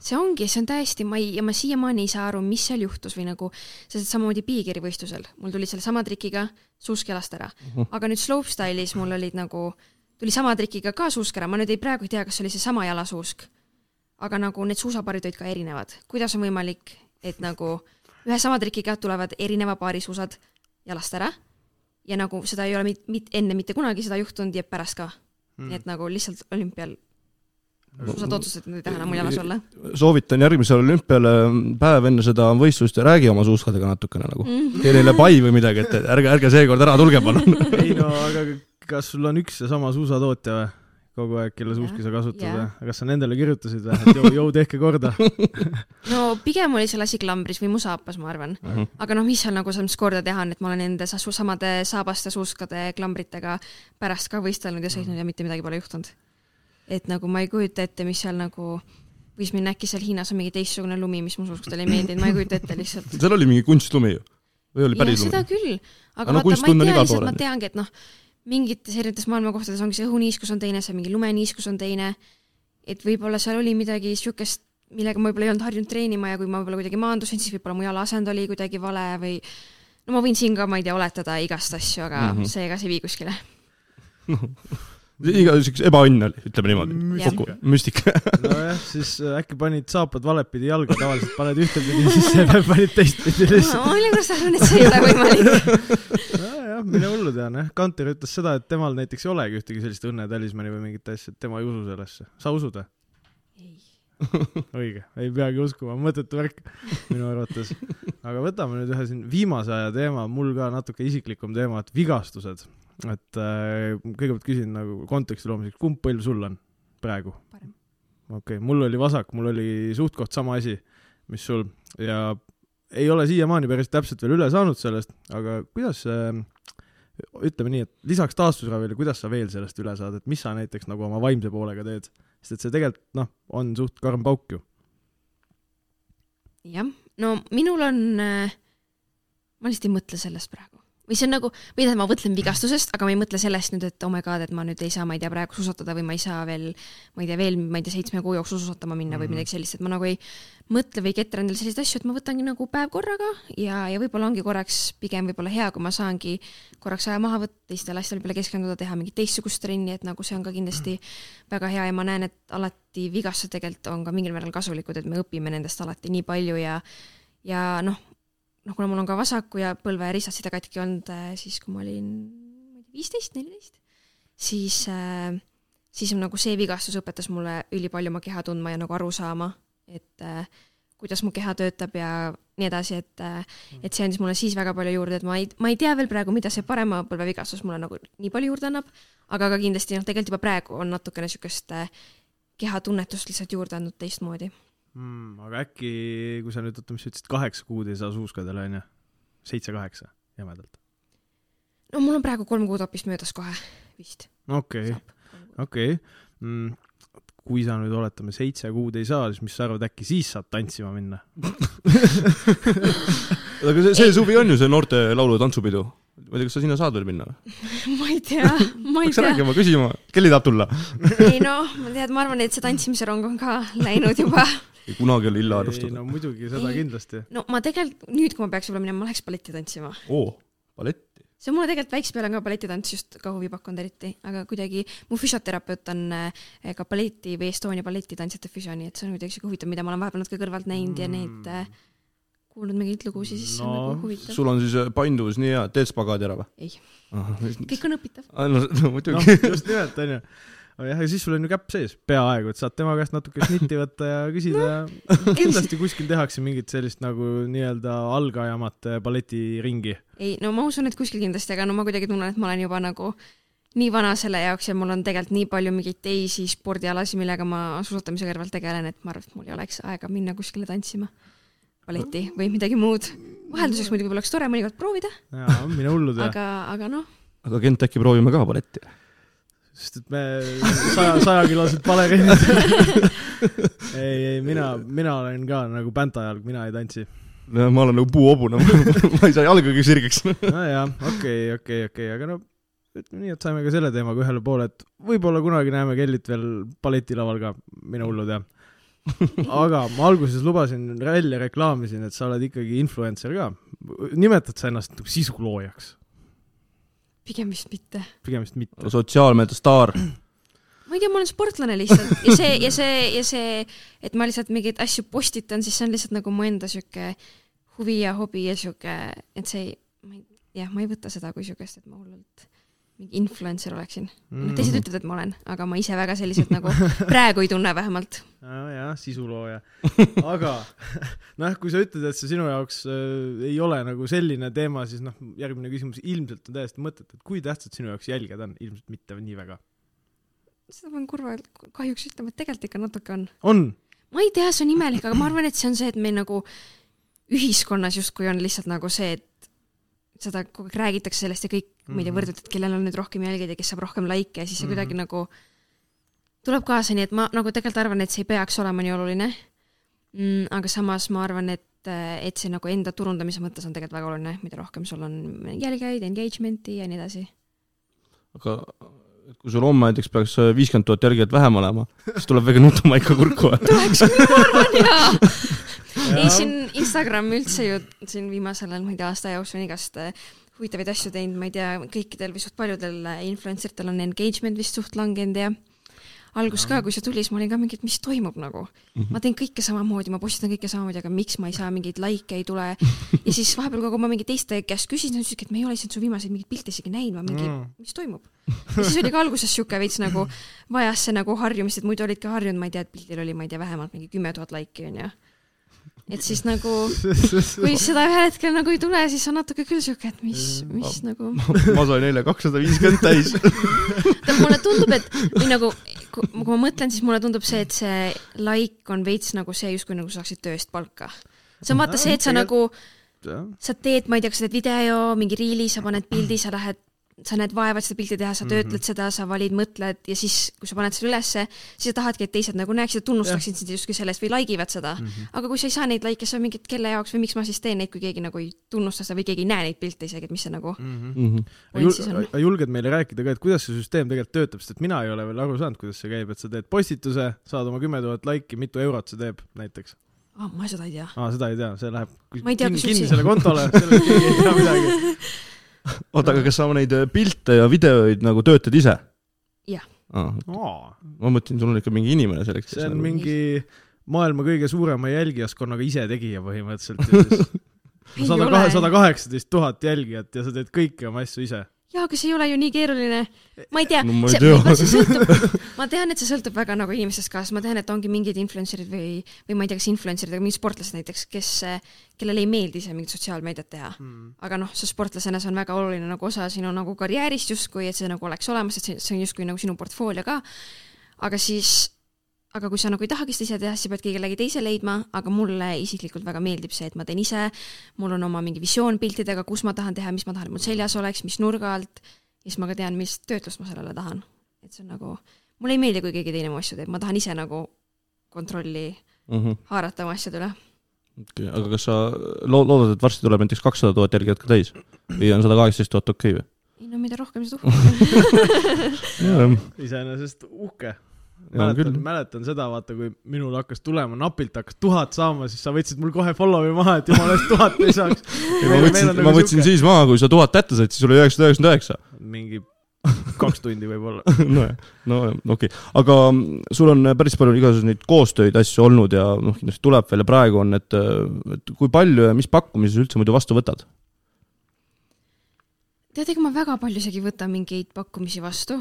see ongi, see on täiesti, ma ei, ja ma siiamaani ei saa aru, mis seal juhtus või nagu, sest samamoodi piigiri võistlusel, mul tulid selle sama trikiga suusk jalast ära uh. Mhm. -huh. aga nüüd slopestyle'is mul olid nagu, tuli sama trikiga ka suusk ära, ma nüüd ei, praegu ei tea, kas see oli seesama jalasuusk. aga nagu need suusaparid olid ka erinevad. kuidas on võimalik, et nagu ühe sama trikiga tulevad erineva paari suusad jalast ära ja nagu seda ei ole mit, mit, enne mitte kunagi seda juhtunud ja pärast ka mm.. nii et nagu lihtsalt olümpial suusad otsustasid, et nad ei taha enam jalas olla. soovitan järgmisele olümpiale päev enne seda võistlust ja räägi oma suuskadega natukene nagu mm.. tee neile pai või midagi, et ärge, ärge seekord ära tulge palun ei no aga kas sul on üks ja sama suusatootja või? kogu aeg, kelle suuski sa kasutad või? kas sa nendele kirjutasid või, et jõu, jõu tehke korda no pigem oli seal asi klambris või mu saapas, ma arvan uh. -huh. aga noh, mis seal nagu mõttes korda teha on, et ma olen nende samade saabaste, suuskade, klambritega pärast ka võistelnud ja sõitnud ja mitte midagi pole juhtunud. et nagu ma ei kujuta ette, mis seal nagu võis minna, äkki seal Hiinas on mingi teistsugune lumi, mis mu suuskadele ei meeldinud, ma ei kujuta ette lihtsalt. seal oli mingi kunstlumi ju? või oli päris lumi? seda küll, aga no, vaata, ma ei tea, lihtsalt ma teangi, et noh, mingites erinevates maailmakohtades ongi see õhuniiskus on teine, see mingi lumeniiskus on teine, et võib-olla seal oli midagi niisugust, millega ma võib-olla ei olnud harjunud treenima ja kui ma võib-olla kuidagi maandusin, siis võib-olla mu jalaasend oli kuidagi vale või no ma võin siin ka, ma ei tea, oletada igast asju, aga mm -hmm. see ega see ei vii kuskile iga siukse ebaõnn oli, ütleme niimoodi. müstika. nojah, siis äh, äkki panid saapad valepidi jalga, tavaliselt paned ühtepidi, siis see panid teistpidi lihtsalt. ma millegipärast arvan, et see ei ole võimalik. nojah, mine hullu tean, jah. Kanter ütles seda, et temal näiteks ei olegi ühtegi sellist õnnetalismani või mingit asja, et tema ei usu sellesse. sa usud või? ei õige, ei peagi uskuma, mõttetu värk minu arvates. aga võtame nüüd ühe siin viimase aja teema, mul ka natuke isiklikum teema, et vigastused et äh, kõigepealt küsin nagu konteksti loomiseks, kumb põlv sul on praegu? okei okay,, mul oli vasak, mul oli suht-koht sama asi, mis sul ja ei ole siiamaani päris täpselt veel üle saanud sellest, aga kuidas äh, ütleme nii, et lisaks taastusravile, kuidas sa veel sellest üle saad, et mis sa näiteks nagu oma vaimse poolega teed, sest et see tegelikult noh, on suht karm pauk ju. jah, no minul on äh,, ma lihtsalt ei mõtle sellest praegu või see on nagu, või tähendab, ma mõtlen vigastusest, aga ma ei mõtle sellest nüüd, et oh my god, et ma nüüd ei saa, ma ei tea, praegu suusatada või ma ei saa veel, ma ei tea, veel, ma ei tea, seitsme kuu jooksul suusatama minna mm -hmm. või mhm. midagi sellist, et ma nagu ei mõtle või ketra endale selliseid asju, et ma võtangi nagu päev korraga ja, ja võib-olla ongi korraks pigem võib-olla hea, kui ma saangi korraks aja maha võtta, teistele asjadele peale keskenduda, teha mingit teistsugust trenni, et nagu see on ka kindlasti mm -hmm. väga hea ja ma näen, et alati vigastused tegelikult on ka mingil määral kasulikud, et me õpime nendest alati nii palju ja ja noh, noh, kuna mul on ka vasaku ja põlve ristaside katki olnud äh, siis, kui ma olin viisteist, neliteist, siis äh,, siis nagu see vigastus õpetas mulle ülipalju oma keha tundma ja nagu aru saama, et äh, kuidas mu keha töötab ja nii edasi, et äh, et see andis mulle siis väga palju juurde, et ma ei, ma ei tea veel praegu, mida see parema põlve vigastus mulle nagu nii palju juurde annab, aga ka kindlasti noh, tegelikult juba praegu on natukene niisugust äh, kehatunnetust lihtsalt juurde andnud teistmoodi mm,. aga äkki, kui sa nüüd, oota, mis sa ütlesid, kaheksa kuud ei saa suuskadele, onju? seitse-kaheksa, jämedalt. no mul on praegu kolm kuud hoopis möödas kohe, vist. okei, okei. Mm, kui sa nüüd oletame seitse kuud ei saa, siis mis sa arvad, äkki siis saad tantsima minna aga see, see suvi on ju see noorte laulu- ja tantsupidu ma ei tea, kas sa sinna saad veel minna või? ma ei tea, ma ei tea. rääkima, küsima, Kelly tahab tulla. ei noh, ma tean, ma arvan, et see tantsimise rong on ka läinud juba. kunagi oli illa ei arvestada no. muidugi, seda Ei. kindlasti. no ma tegelikult nüüd, kui ma peaks võib-olla minema, ma läheks balletti tantsima. oo, balletti. see on mulle tegelikult väikse peale ka balletitants just ka huvi pakkunud eriti, aga kuidagi mu füsioterapeut on äh, ka balleti või Estonia balletitantsijate füsio, nii et see on kuidagi siuke huvitav, mida ma olen vahepeal natuke kõrvalt näinud ja neid äh, kuulnud mingeid lugusid, siis see on No, nagu huvitav. sul on siis äh, painduvus nii hea, teed spagaadi ära või? Ei. no kõik on õpitav. no noh muidugi. just nimelt, onju. jah, ja siis sul on ju käpp sees, peaaegu, et saad tema käest natuke snitti võtta ja küsida ja kindlasti kuskil tehakse mingit sellist nagu nii-öelda algajamat balletiringi. ei, no ma usun, et kuskil kindlasti, aga no ma kuidagi tunnen, et ma olen juba nagu nii vana selle jaoks ja mul on tegelikult nii palju mingeid teisi spordialasid, millega ma suusatamise kõrvalt tegelen, et ma arvan, et mul ei oleks aega minna kuskile tantsima. balletti või midagi muud. vahelduseks muidugi oleks tore mõnikord proovida, jaa, mine hullu tee. aga, aga noh, aga Kent, äkki proovime ka balletti? Sest et me saja, sajakilosed baleriinid. ei, ei mina, mina olen ka nagu bäntajalg, mina ei tantsi. ma olen nagu puuhobune, ma ei saa jalgagi sirgeks. nojah, okei, okei, okei, aga no ütleme nii, et saime ka selle teemaga ühele poole, et võib-olla kunagi näeme Kellit veel balletilaval ka, mine hullu tea. aga ma alguses lubasin välja, reklaamisin, et sa oled ikkagi influencer ka. nimetad sa ennast nagu sisuloojaks? Pigem vist mitte. pigem vist mitte. sotsiaalmeedia staar. ma ei tea, ma olen sportlane lihtsalt ja see, ja see, ja see, et ma lihtsalt mingeid asju postitan, siis see on lihtsalt nagu mu enda sihuke huvi ja hobi ja sihuke, et see ei, ma ei, jah, ma ei võta seda kui siukest, et ma hullult mingi influencer oleksin mm.. teised ütlevad, et ma olen, aga ma ise väga selliselt nagu praegu ei tunne vähemalt. jah, sisulooja. aga noh, kui sa ütled, et see sinu jaoks äh, ei ole nagu selline teema, siis noh, järgmine küsimus ilmselt on täiesti mõttetu, et kui tähtsad sinu jaoks jälgijad on, ilmselt mitte nii väga. seda pean kurva kahjuks ütlema, et tegelikult ikka natuke on. on? ma ei tea, see on imelik, aga ma arvan, et see on see, et meil nagu ühiskonnas justkui on lihtsalt nagu see, et seda kogu aeg räägitakse sellest ja kõik mm, -hmm. ma ei tea, võrdled, et kellel on nüüd rohkem jälgijaid ja kes saab rohkem likee siis see Mhm. kuidagi nagu tuleb kaasa, nii et ma nagu tegelikult arvan, et see ei peaks olema nii oluline mm,. aga samas ma arvan, et, et see nagu enda turundamise mõttes on tegelikult väga oluline, mida rohkem sul on jälgijaid, engagement'i ja nii edasi. aga kui sul homme näiteks peaks viiskümmend tuhat jälgijat vähem olema, siis tuleb väike nutumaika kurku. tuleks ma arvan, jaa. ei, siin Instagram üldse ju siin viimasel ajal, ma ei tea, aasta jooksul on igast äh, huvitavaid asju teinud, ma ei tea, kõikidel või suht paljudel äh, influencer itel on engagement vist suht langenud ja algus ka, kui see tuli, siis ma olin ka mingi, et mis toimub nagu. ma teen kõike samamoodi, ma postitan kõike samamoodi, aga miks ma ei saa mingeid likee ei tule. ja siis vahepeal, kui ma mingi teiste käest küsisin, nad ütlesid, et me ei ole lihtsalt su viimaseid mingeid pilte isegi näinud, ma mingi Mm. mis toimub. ja siis oli ka alguses sihuke veits nagu vajas see nagu harjumist, et muidu olid ka harjunud, ma ei tea, et pildil oli, ma ei tea, vähemalt mingi kümme tuhat laiki onju. Et siis nagu, kui seda ühel hetkel nagu ei tule, siis on natuke küll sihuke, et mis, mis nagu. ma sain eile kakssada viiskümmend täis. mulle tundub, et või nagu, kui ma mõtlen, siis mulle tundub see, et see like on veits nagu see, justkui nagu sa saaksid töö eest palka. see on vaata see, et sa nagu, sa teed, ma ei tea, kas sa teed video, mingi riili, sa paned pildi, sa lähed, sa näed vaeva, et seda pilti teha, sa töötled seda, sa valid, mõtled ja siis, kui sa paned selle ülesse, siis sa tahadki, et teised nagu näeksid ja tunnustaksid sind justkui sellest või like ivad seda. aga kui sa ei saa neid likee, siis on mingi, et kelle jaoks või miks ma siis teen neid, kui keegi nagu ei tunnusta seda või keegi ei näe neid pilte isegi, et mis see nagu Mhm. point siis on. julged meile rääkida ka, et kuidas see süsteem tegelikult töötab, sest et mina ei ole veel aru saanud, kuidas see käib, et sa teed postituse, saad oma kümme tuhat laiki, mitu eurot see teeb näiteks? ah,. ma seda ei tea. aa, seda ei tea, see läheb kus- Ma ei tea, kinni, üldse- kinnisele kontole, sellest keegi ei tea midagi. oota, aga kas sa neid äh, pilte ja videoid nagu töötad ise? Jah.. ma mõtlesin, sul on ikka mingi inimene selleks. see on mingi maailma kõige suurema jälgijaskonnaga isetegija põhimõtteliselt sada kahe, sada kaheksateist tuhat jälgijat ja sa teed kõiki oma asju ise. jaa, aga see ei ole ju nii keeruline. ma ei tea No see, tea. see sõltub, ma tean, et see sõltub väga nagu inimestest ka, sest ma tean, et ongi mingid influencer'id või, või ma ei tea, kas influencer'id, aga mingid sportlased näiteks, kes, kellele ei meeldi ise mingit sotsiaalmeediat teha. aga noh, see sportlasena, see on väga oluline nagu osa sinu nagu karjäärist justkui, et see nagu oleks olemas, et see, see on justkui nagu sinu portfoolio ka. aga siis, aga kui sa nagu ei tahagi seda ise teha, siis sa peadki kellegi teise leidma, aga mulle isiklikult väga meeldib see, et ma teen ise, mul on oma mingi visioon piltidega, kus ma tahan teha, mis ma tahan, et mul seljas oleks, mis nurga alt, ja siis ma ka tean, millist töötlust ma sellele tahan. et see on nagu, mulle ei meeldi, kui keegi teine mu asju teeb, ma tahan ise nagu kontrolli Mhm. haarata oma asjade üle. okei okay,, aga kas sa loo-, loodad, et varsti tuleb näiteks kakssada tuhat jälgijat ka täis või on sada kaheksateist tuhat okei või? ei no mida rohkem, seda uhkem. iseenesest uhke. Mäletan mäletan seda, vaata, kui minul hakkas tulema, napilt hakkas tuhat saama, siis sa võtsid mul kohe follow'i maha, et jumala eest tuhat ei saaks. ma võtsin, ma võtsin siis maha, kui sa tuhat kätte said, siis oli üheksasada üheksakümmend üheksa. mingi kaks tundi võib-olla. nojah, no okei okay., aga mm, sul on päris palju igasuguseid neid koostöid, asju olnud ja noh, kindlasti tuleb veel ja praegu on, et, et kui palju ja mis pakkumisi sa üldse muidu vastu võtad? tead, ega ma väga palju isegi ei võta mingeid pakkumisi vastu.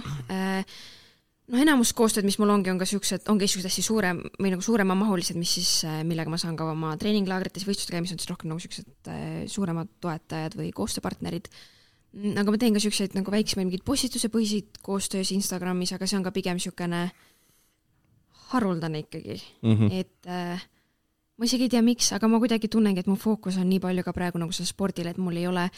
noh, enamus koostööd, mis mul ongi, on ka siuksed, ongi siuksed hästi suurem või nagu suuremamahulised, mis siis, millega ma saan ka oma treeninglaagrites, võistluste käimis on siis rohkem nagu siuksed äh, suuremad toetajad või koostööpartnerid. aga ma teen ka siukseid nagu väiksemaid mingeid postitusepõhiseid koostöös Instagramis, aga see on ka pigem siukene haruldane ikkagi Mm -hmm. et äh, ma isegi ei tea, miks, aga ma kuidagi tunnengi, et mu fookus on nii palju ka praegu nagu sellel spordil, et mul ei ole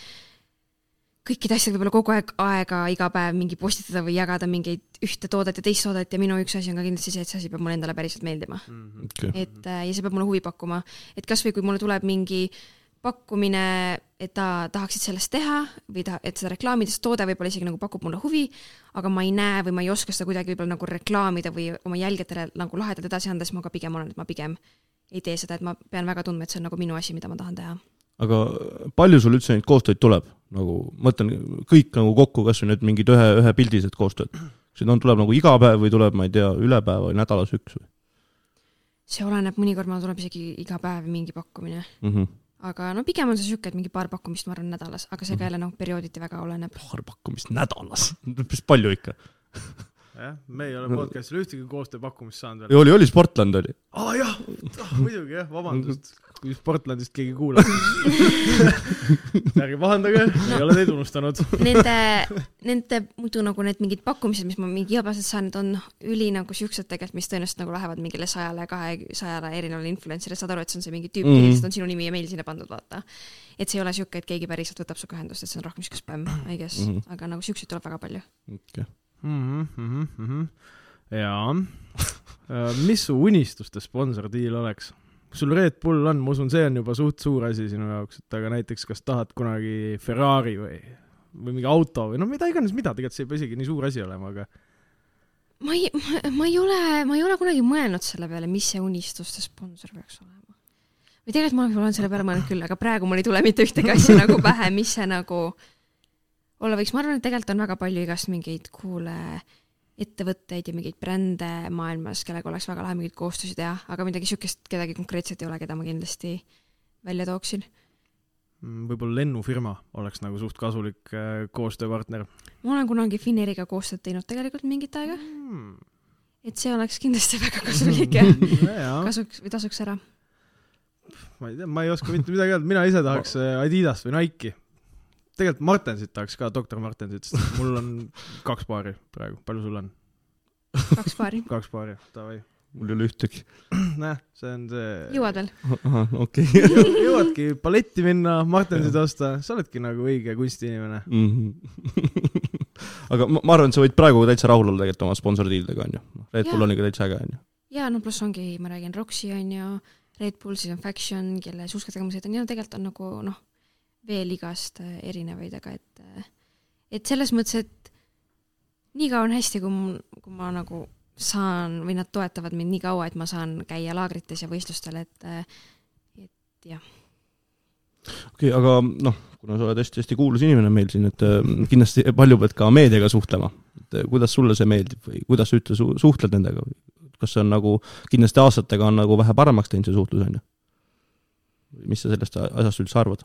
kõikide asjadega võib-olla kogu aeg aega iga päev mingi postitada või jagada mingeid ühte toodet ja teist toodet ja minu üks asi on ka kindlasti see, et see asi peab mulle endale päriselt meeldima. Okay. et äh, ja see peab mulle huvi pakkuma, et kasvõi kui mulle tuleb mingi pakkumine, et ta tahaksid sellest teha või ta, et seda reklaamida, see toode võib-olla isegi nagu pakub mulle huvi, aga ma ei näe või ma ei oska seda kuidagi võib-olla nagu reklaamida või oma jälgijatele nagu lahedalt edasi anda, siis ma ka pigem olen, et ma pigem ei tee seda, et ma pean väga tundma, et see on nagu minu asi, mida ma tahan teha. Aga palju sul üldse neid koostöid tuleb? nagu mõtlen kõik nagu kokku, kas või need mingid ühe, ühepildised koostööd. kas need on, tuleb nagu iga päev või tuleb, ma ei tea, üle päeva või nädalas üks või see oleneb, mõnikord mul tuleb isegi iga päev mingi pakkumine, mm? -hmm. aga no pigem on see sihuke, et mingi paar pakkumist ma arvan nädalas, aga see ka jälle noh, periooditi väga oleneb. paar pakkumist nädalas, päris palju ikka. jah, me ei ole podcast'il ühtegi koostööpakkumist saanud veel. oli, oli Sportland oli. aa jah, muidugi jah, vabandust, kui Sportlandist keegi kuulab. ärge pahandage, ei ole teid unustanud. Nende, nende muidu nagu need mingid pakkumised, mis ma mingi igapäevaselt saan, need on üli nagu siuksed tegelikult, mis tõenäoliselt nagu lähevad mingile sajale, kahesajale erinevale influencer'ile, saad aru, et see on see mingi tüüp Mhm. mm, -hmm. lihtsalt on sinu nimi ja meil sinna pandud, vaata. et see ei ole siuke, et keegi päriselt võtab sinuga ühendust, et see on rohkem siuke spämm, I guess mm, Mhm. -hmm. aga nagu siukseid tuleb väga palju. okay.. mm. -hmm, mm -hmm. jaa. mis su unistuste sponsordiil oleks? Kui sul Red Bull on, ma usun, see on juba suht suur asi sinu jaoks, et aga näiteks kas tahad kunagi Ferrari või, või mingi auto või no mida iganes, mida, tegelikult see ei pea isegi nii suur asi olema, aga ma ei, ma ei ole, ma ei ole kunagi mõelnud selle peale, mis see unistuste sponsor peaks olema. või tegelikult ma olen selle peale mõelnud küll, aga praegu mul ei tule mitte ühtegi asja nagu pähe, mis see nagu olla võiks, ma arvan, et tegelikult on väga palju igast mingeid cool'e ettevõtteid ja mingeid brände maailmas, kellega oleks väga lahe mingeid koostöösid teha, aga midagi siukest kedagi konkreetset ei ole, keda ma kindlasti välja tooksin. mm, võib-olla lennufirma oleks nagu suht kasulik äh, koostööpartner ma olen kunagi Finnairiga koostööd teinud tegelikult mingit aega, mm.. et see oleks kindlasti väga kasulik ja kasuks või tasuks ära. ma ei tea, ma ei oska mitte midagi öelda, mina ise tahaks äh, Adidast või Nike'i. Tegelikult Martensit tahaks ka, doktor Martensit, sest mul on kaks paari praegu, palju sul on? kaks paari. kaks paari, davai. mul ei ole ühtegi. näe, see on see. jõuad veel? ahah, okei. jõuadki balletti minna, Martensit osta, sa oledki nagu õige kunstiinimene. Mhm. aga ma, ma arvan, et sa võid praegu täitsa rahul olla tegelikult oma sponsordiilidega, onju. Red Bull Jaa. on ikka täitsa äge, onju. ja no pluss ongi, ma räägin Roxy on ju, Red Bull, siis on Faction, kelle suuskadega ma sõidan ja no tegelikult on nagu noh, veel igast äh, erinevaid, aga et, et selles mõttes, et nii kaua on hästi, kui kui ma nagu saan või nad toetavad mind nii kaua, et ma saan käia laagrites ja võistlustel, et äh, okei okay,, aga noh, kuna sa oled hästi-hästi kuulus inimene meil siin, et äh, kindlasti palju pead ka meediaga suhtlema. et äh, kuidas sulle see meeldib või kuidas sa üldse su suhtled nendega kas see on nagu, kindlasti aastatega on nagu vähe paremaks teinud see suhtlus, onju? mis sa sellest asjast üldse arvad?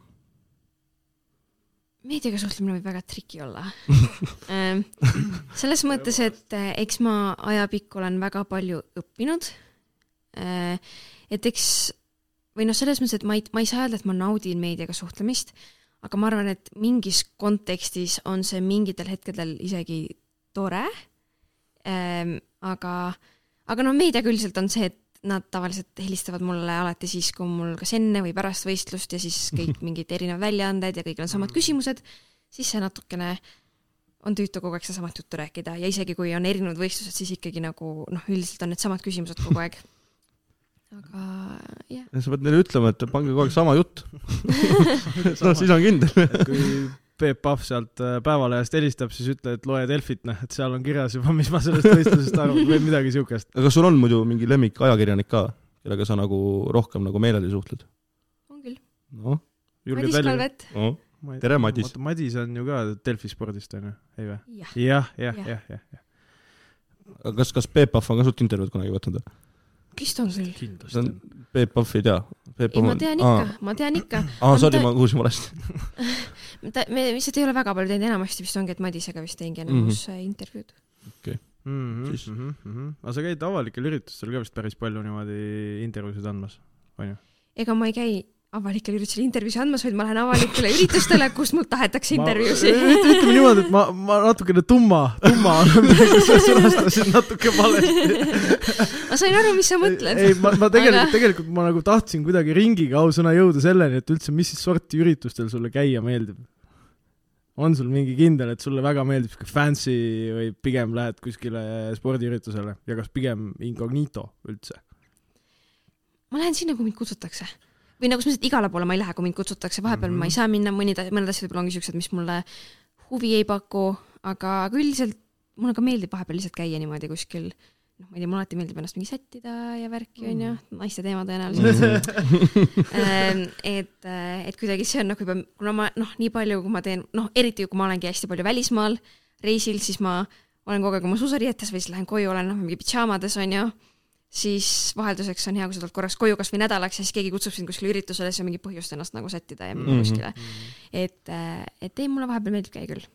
Meediaga suhtlemine võib väga triki olla. Ähm, selles mõttes, et äh, eks ma ajapikku olen väga palju õppinud. et eks või noh, selles mõttes, et ma ei, ma ei saa öelda, et ma naudin meediaga suhtlemist, aga ma arvan, et mingis kontekstis on see mingitel hetkedel isegi tore. aga, aga no meediaga üldiselt on see, et nad tavaliselt helistavad mulle alati siis, kui mul kas enne või pärast võistlust ja siis kõik mingid erinevad väljaanded ja kõigil on samad küsimused, siis see natukene on tüütu kogu aeg sedasamat juttu rääkida ja isegi kui on erinevad võistlused, siis ikkagi nagu noh, üldiselt on needsamad küsimused kogu aeg. aga jah, sa pead neile ütlema, et pange kogu aeg sama jutt. noh, siis on kindel. kui Peep Pahv sealt äh, Päevalehest helistab, siis ütle, et loe Delfit, noh, et seal on kirjas juba, mis ma sellest võistlusest arvan või midagi siukest. aga kas sul on muidu mingi lemmik ajakirjanik ka, kellega sa nagu rohkem nagu meeleldi suhtled? on küll. noh, Madis Kalvet, noh, Tere, Madis. Madis on ju ka Delfi spordist onju, ei või? jah. jah, jah, Jah. jah, kas, kas Peep Pahv on ka sult intervjuud kunagi võtnud või? Vist on küll. kindlasti on. Peep Pahv ei tea? ei, ma tean ikka, ma tean ikka. aa, On sorry, ma kuulsin valesti. ta, me lihtsalt ei ole väga palju teinud, enamasti vist ongi, et Madisega vist teingi enamus mm -hmm. intervjuud. mm. Siis- -hmm, mm -hmm. aga sa käid avalikel üritustel ka vist päris palju niimoodi intervjuusid andmas, onju? ega ma ei käi avalikel üritustel intervjuusid andmas, vaid ma lähen avalikele üritustele, kust mult tahetakse intervjuusid. ütleme niimoodi, et ma, ma natukene tumma, tumma olen praegu, sa sõnastasid natuke valesti. ma sain aru, mis sa mõtled. ei, ma, ma tegelikult Aga-, tegelikult ma nagu tahtsin kuidagi ringiga ausõna jõuda selleni, et üldse, mis sorti üritustel sulle käia meeldib? on sul mingi kindel, et sulle väga meeldib siuke fancy või pigem lähed kuskile spordiüritusele ja kas pigem incognito üldse? ma lähen sinna, kui mind kutsutakse. Või nagu mõttes, et igale poole ma ei lähe, kui mind kutsutakse, vahepeal mm Mhm. -hmm. ma ei saa minna, mõni, mõned asjad võib-olla ongi siuksed, mis mulle huvi ei paku, aga aga üldiselt mulle ka meeldib vahepeal lihtsalt käia niimoodi kuskil, noh, ma ei tea, mulle alati meeldib ennast mingi sättida ja värki, onju, naiste teema tõenäoliselt. Ähm, et, et kuidagi see on nagu juba, kuna ma noh, nii palju, kui ma teen, noh, eriti kui ma olengi hästi palju välismaal reisil, siis ma olen kogu aeg oma suusariietes või siis lähen koju, olen noh, mingi pidžaamades onju, siis vahelduseks on hea, kui sa tuled korraks koju kasvõi nädalaks ja siis keegi kutsub sind kuskile üritusele, siis on mingi põhjust ennast nagu sättida ja minna Mhm. kuskile. et, et ei, mulle vahepeal meeldib käia küll.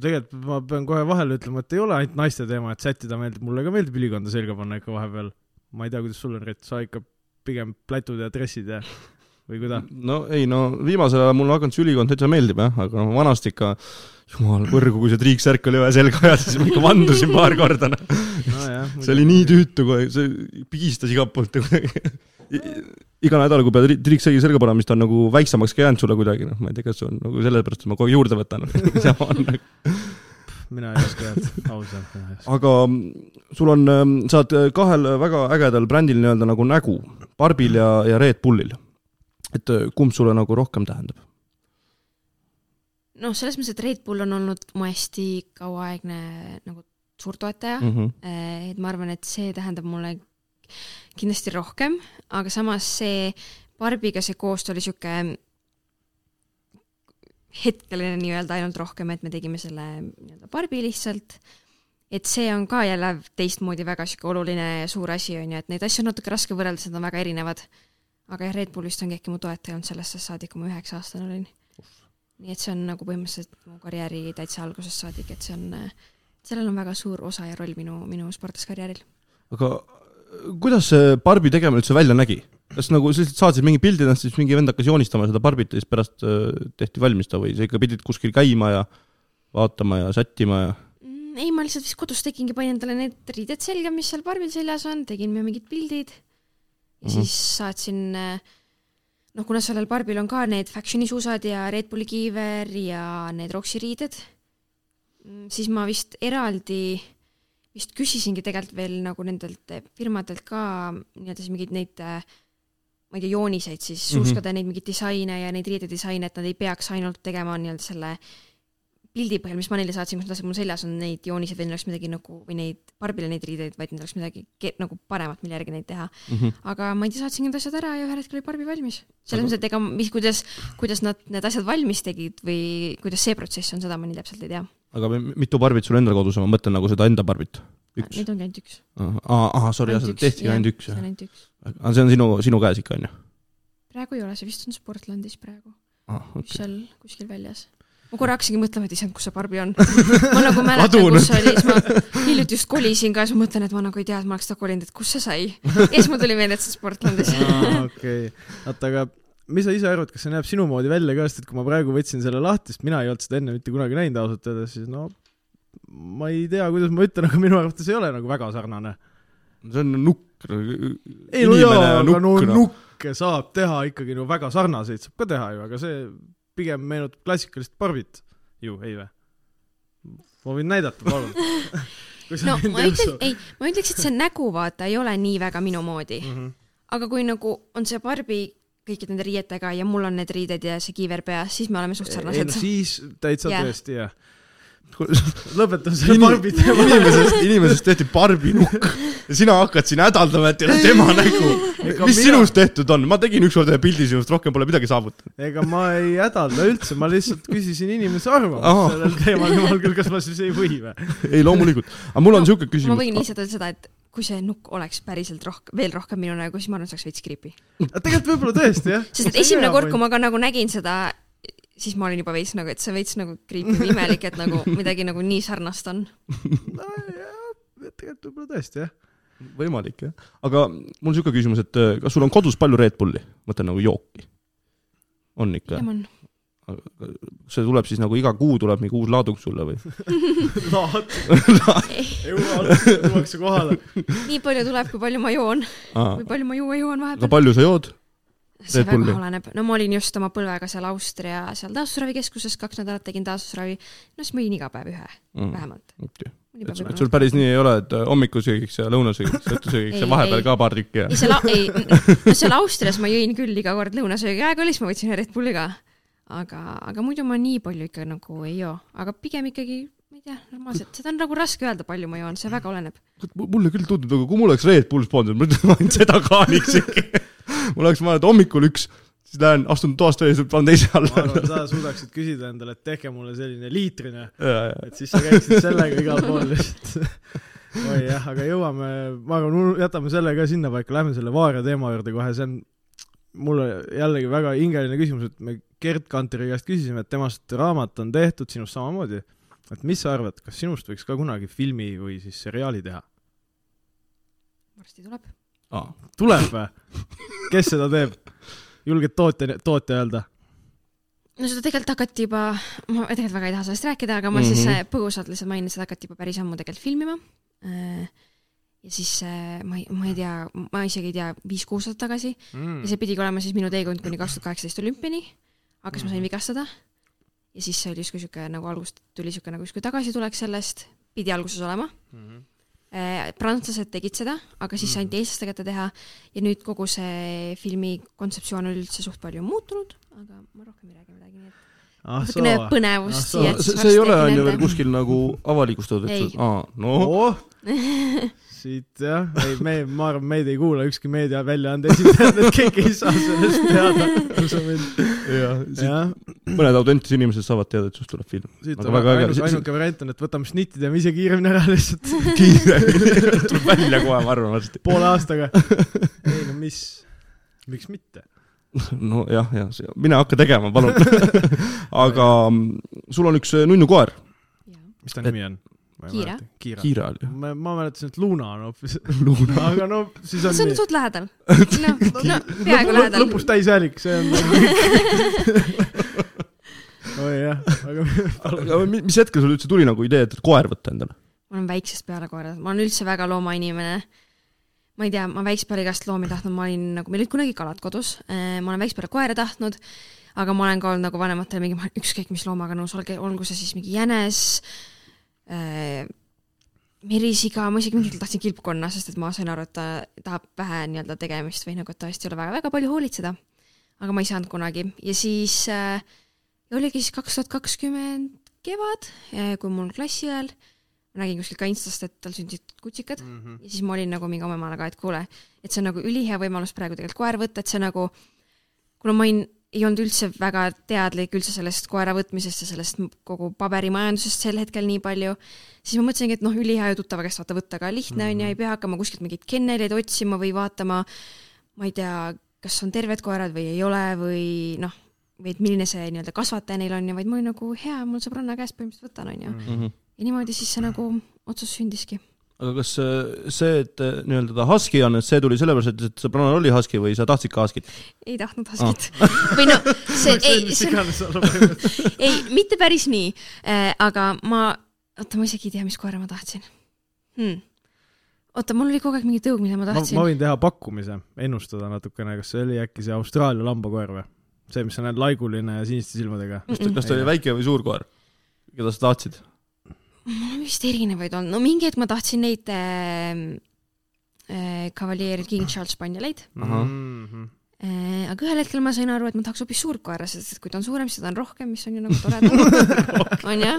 tegelikult ma pean kohe vahele ütlema, et ei ole ainult naiste teema, et sättida meeldib, mulle ka meeldib ülikonda selga panna ikka vahepeal. ma ei tea, kuidas sul on, Rett, sa ikka pigem plätud ja dressid ja, või kuidas? no ei no viimasel ajal mulle hakanud see ülikond täitsa meeldib jah, aga noh, vanasti ikka jumal võrgu, kui see triiksärk oli vaja selga ajada, siis ma ikka vandusin paar korda, noh. nojah. see oli nii tüütu kohe, see pigistas igalt poolt kuidagi. iga nädal, kui pead ri- triiksärgi selga panema, siis ta on nagu väiksemaks ka jäänud sulle kuidagi, noh, ma ei tea, kas see on nagu sellepärast, et ma kogu aeg juurde võtan. on nagu. mina ei oska jah, ausalt, aga mm, sul on, sa oled kahel väga ägedal brändil nii-öelda nagu nägu, Barbil ja, ja Red Bullil. Et äh, kumb sulle nagu rohkem tähendab? noh, selles mõttes, et Red Bull on olnud mu hästi kauaaegne nagu suur toetaja mm. -hmm. Eh, et ma arvan, et see tähendab mulle kindlasti rohkem, aga samas see Barbiga see koostöö oli sihuke hetkeline nii-öelda ainult rohkem, et me tegime selle nii-öelda Barbi lihtsalt. et see on ka jälle teistmoodi väga sihuke oluline ja suur asi on ju, et neid asju on natuke raske võrrelda, sest nad on väga erinevad. Aga jah, Red Bullist ongi äkki mu toetaja olnud sellest saadik, kui ma üheksa aastane olin. nii et see on nagu põhimõtteliselt mu karjääri täitsa algusest saadik, et see on, sellel on väga suur osa ja roll minu, minu sportlaskarjääril. aga äh, kuidas see Barbi tegemine üldse välja nägi? kas nagu sa lihtsalt saatsid mingi pildi siis mingi vend hakkas joonistama seda Barbit ja siis pärast äh, tehti valmis ta või sa ikka pidid kuskil käima ja vaatama ja sättima ja Mm, ei, ma lihtsalt vist kodus tegingi, panin endale need riided selga, mis seal Barbil seljas on, tegin mingid pildid ja Mhm. siis saatsin noh, kuna sellel Barbil on ka need Factioni suusad ja Red Bulli kiiver ja need Roxy riided, siis ma vist eraldi vist küsisingi tegelikult veel nagu nendelt firmadelt ka nii-öelda siis mingeid neid äh, ma ei tea, jooniseid siis Mhm. suuskade neid mingeid disaine ja neid riidedisaine, et nad ei peaks ainult tegema nii-öelda selle pildi põhjal, mis ma neile saatsin, kus nad mul seljas on neid jooniseid või neil oleks midagi nagu, või neid Barbile neid riideid, vaid neil oleks midagi nagu paremat, mille järgi neid teha. mm. -hmm. aga ma ei tea, saatsin need asjad ära ja ühel hetkel oli Barbi valmis. selles mõttes, et ega mis, kuidas, kuidas nad need asjad valmis tegid või kuidas see protsess on, seda ma nii täpselt ei tea. aga mi- mitu Barbit sul endal kodus on, ma mõtlen nagu seda enda Barbit. üks. Neid ongi ainult üks. ahah, sorry, jah, seda tehtigi ainult üks jah. aga see on sinu, sinu käes ikka on ju? praegu ei ole, see vist on Sportlandis praegu, aa, okay. seal kuskil väljas. Ma korra hakkasingi mõtlema, et issand, kus see Barbi on. ma nagu mäletan, kus see oli, siis ma hiljuti just kolisin ka ja siis ma mõtlen, et ma nagu ei tea, et ma oleks seda kolinud, et kus see sai. ja siis mul tuli meelde, et see on Sportlandis. okei, oota, aga mis sa ise arvad, kas see näeb sinu moodi välja ka, sest et kui ma praegu võtsin selle lahti, sest mina ei olnud seda enne mitte kunagi näinud ausalt öeldes, siis no ma ei tea, kuidas ma ütlen, aga minu arvates ei ole nagu väga sarnane. see on nukk. ei no jaa, aga no nukke saab teha ikkagi no väga sarnaseid saab ka teha ju, aga see pigem meenutab klassikalist Barbit ju, ei või? ma võin näidata, palun. no ma ütleks ei, ma ütleks, et see nägu vaata ei ole nii väga minu moodi, Mhm. aga kui nagu on see Barbi kõikide nende riietega ja mul on need riided ja see kiiver peas, siis me oleme suht sarnased. siis täitsa Jah. tõesti jah. lõpetame selle Barbi teema. inimesest, inimesest tehti barbinukk ja sina hakkad siin hädaldama, et ei ole tema nägu. Mis mina- sinust tehtud on? ma tegin ükskord ühe pildi sinust, rohkem pole midagi saavutanud. ega ma ei hädalda üldse, ma lihtsalt küsisin inimese arvamust sellel teemal, jumal küll, kas ma siis ei või või? ei, loomulikult. aga mul on No, siuke ma küsimus võin. lihtsalt öelda seda, et kui see nukk oleks päriselt rohkem, veel rohkem minu nägu, siis ma arvan, et see oleks veits creepy. tegelikult võib-olla tõesti jah. sest et esimene kord, kui ma ka nagu nägin seda, siis ma olin juba veits nagu, et see veits nagu või imelik, et nagu midagi nagu nii sarnast on. tegelikult võib-olla tõesti jah. võimalik jah. aga mul on siuke küsimus, et äh, kas sul on kodus palju Red Bulli? mõtlen nagu jooki. on ikka? on. see tuleb siis nagu iga kuu tuleb mingi uus laadung sulle või? laad. tuuakse kohale. nii palju tuleb, kui palju ma joon või palju ma juua aga vahepeal. palju sa jood? See Red väga oleneb. no ma olin just oma põlvega seal Austria seal taastusravikeskuses kaks nädalat tegin taastusravi. no siis ma jõin iga päev ühe Mm. vähemalt. mõni et et sul päris nii ei ole, et äh, hommikusöögiks ja lõunasöögiks, õhtusöögiks ja vahepeal ei. ka paar tükki ja ei, seal, ei, no seal Austrias ma jõin küll iga kord lõunasöögi aeg oli, siis ma võtsin Red Bulli ka. aga, aga muidu ma nii palju ikka nagu ei joo, aga pigem ikkagi, ma ei tea, normaalselt, seda on nagu raske öelda, palju ma joon, see väga oleneb. mulle küll tundub nagu, kui mul oleks Red Bull sponsor, ma ainult seda kaaniks ikka. mul oleks vaja, et hommikul üks, siis lähen, astun toast välja, siis panen teise ma arvan, alla. sa suudaksid küsida endale, et tehke mulle selline liitrine, et siis sa käiksid sellega igal pool lihtsalt. oi jah, aga jõuame, ma arvan, jätame selle ka sinnapaika, lähme selle Vaare teema juurde kohe, see on mulle jällegi väga hingeline küsimus, et me Gerd Kanteri käest küsisime, et temast raamat on tehtud, sinust samamoodi. Et mis sa arvad, kas sinust võiks ka kunagi filmi või siis seriaali teha? varsti tuleb. tuleb või? kes seda teeb? julged tootja, tootja öelda? no seda tegelikult hakati juba, ma tegelikult väga ei taha sellest rääkida, aga ma mm -hmm. siis Mhm. äh, põgusalt lihtsalt mainin, seda hakati juba päris ammu tegelikult filmima. ja siis äh, ma ei, ma ei tea, ma isegi ei tea, viis-kuus aastat tagasi Mm. ja see pidigi olema siis minu teekond kuni kaks tuhat kaheksateist olümpiani. aga siis ma sain vigastada. Ja siis see oli justkui sihuke nagu algust tuli sihuke nagu justkui tagasitulek sellest, pidi alguses olema. Mhm. prantslased tegid seda, aga siis Mhm. anti eestlaste kätte teha ja nüüd kogu see filmi kontseptsioon on üldse suht palju muutunud, aga ma rohkem ei räägi midagi, nii et ah natukene põnevust Ah, siia, see, see ei ole, on ju veel kuskil nagu avalikustatud, et aa, no oh, siit jah, ei me, ma arvan, meid ei kuula ükski meediaväljaande esindajad, et keegi ei saa sellest teada. jah, jah, mõned autentsed inimesed saavad teada, et sinust tuleb film. siit Aga on väga äge. ainuke, variant on, et võtame šnitti, teeme ise kiiremini ära lihtsalt kiire, tuleb välja kohe, ma arvan varsti. poole aastaga. ei no mis, miks mitte? nojah, jah, mine hakka tegema, palun. aga mm, sul on üks nunnu koer, mis ta nimi on? Kiira. Kiira. Kiire oli. ma, ma mäletasin, et Luna on hoopis. Luna. aga no siis on see on suht lähedal. noh, no peaaegu lähedal. lõpus täishäälik, see on oi jah, aga aga mi- mis hetkel sul üldse tuli nagu idee, et koer võtta endale? ma olen väiksest peale koerad, ma olen üldse väga loomainimene. ma ei tea, ma väiksest peale igast loomi tahtnud, ma olin nagu, meil olid kunagi kalad kodus, ma olen väiksest peale koera tahtnud, aga ma olen ka olnud nagu vanematele mingi, ükskõik mis loomaga nõus, olge, olgu see siis mingi jänes äh,, merisiga, ma isegi mingitel tahtsin kilpkonna, sest et ma sain aru, et ta tahab vähe nii-öelda tegemist või nagu, ta hästi ei ole väga, väga palju hoolitseda. aga ma ei saanud kunagi ja siis äh, oligi siis kaks tuhat kakskümmend kevad, kui mul klassi ajal ma nägin kuskilt ka Instast, et tal sündisid kutsikad Mhm. ja siis ma olin nagu mingi oma emale ka, et kuule, et see on nagu ülihea võimalus praegu tegelikult koer võtta, et see nagu, kuna ma olin, ei olnud üldse väga teadlik üldse sellest koera võtmisest ja sellest kogu paberimajandusest sel hetkel nii palju, siis ma mõtlesingi, et noh, ülihea ju tuttava käest vaata võtta ka lihtne on ju, ei pea hakkama kuskilt mingeid kenneleid otsima või vaatama, ma ei tea, kas on terved koerad või ei ole või noh, või et milline see nii-öelda kasvataja neil on ja vaid mul nagu hea, mul sõbranna käest põhimõtteliselt võtan, on ju. Mhm. ja niimoodi siis see nagu otsus sündiski. Aga kas äh, see, et äh, nii-öelda ta husky on, et see tuli sellepärast, et, et sõbrannal oli husky või sa tahtsid ka husky't? ei tahtnud haskit või noh, see, ei, see, ei, mitte päris nii äh,, aga ma, oota, ma isegi ei tea, mis koera ma tahtsin hmm.. oota, mul oli kogu aeg mingi tõug, mida ma tahtsin ma. võin teha pakkumise, ennustada natukene, kas see oli äkki see Austraalia lambakoer või? see, mis on laiguline ja siniste silmadega. kas ta, kas ta oli väike või suur koer, keda sa tahtsid? Mul on vist erinevaid olnud, no mingi hetk ma tahtsin neid äh, äh, kavaljeerid King Charles spanieleid Ahah. Mhm. äh,. aga ühel hetkel ma sain aru, et ma tahaks hoopis suurt koera, sest et kui ta on suurem, siis ta on rohkem, mis on ju nagu toredam, onju.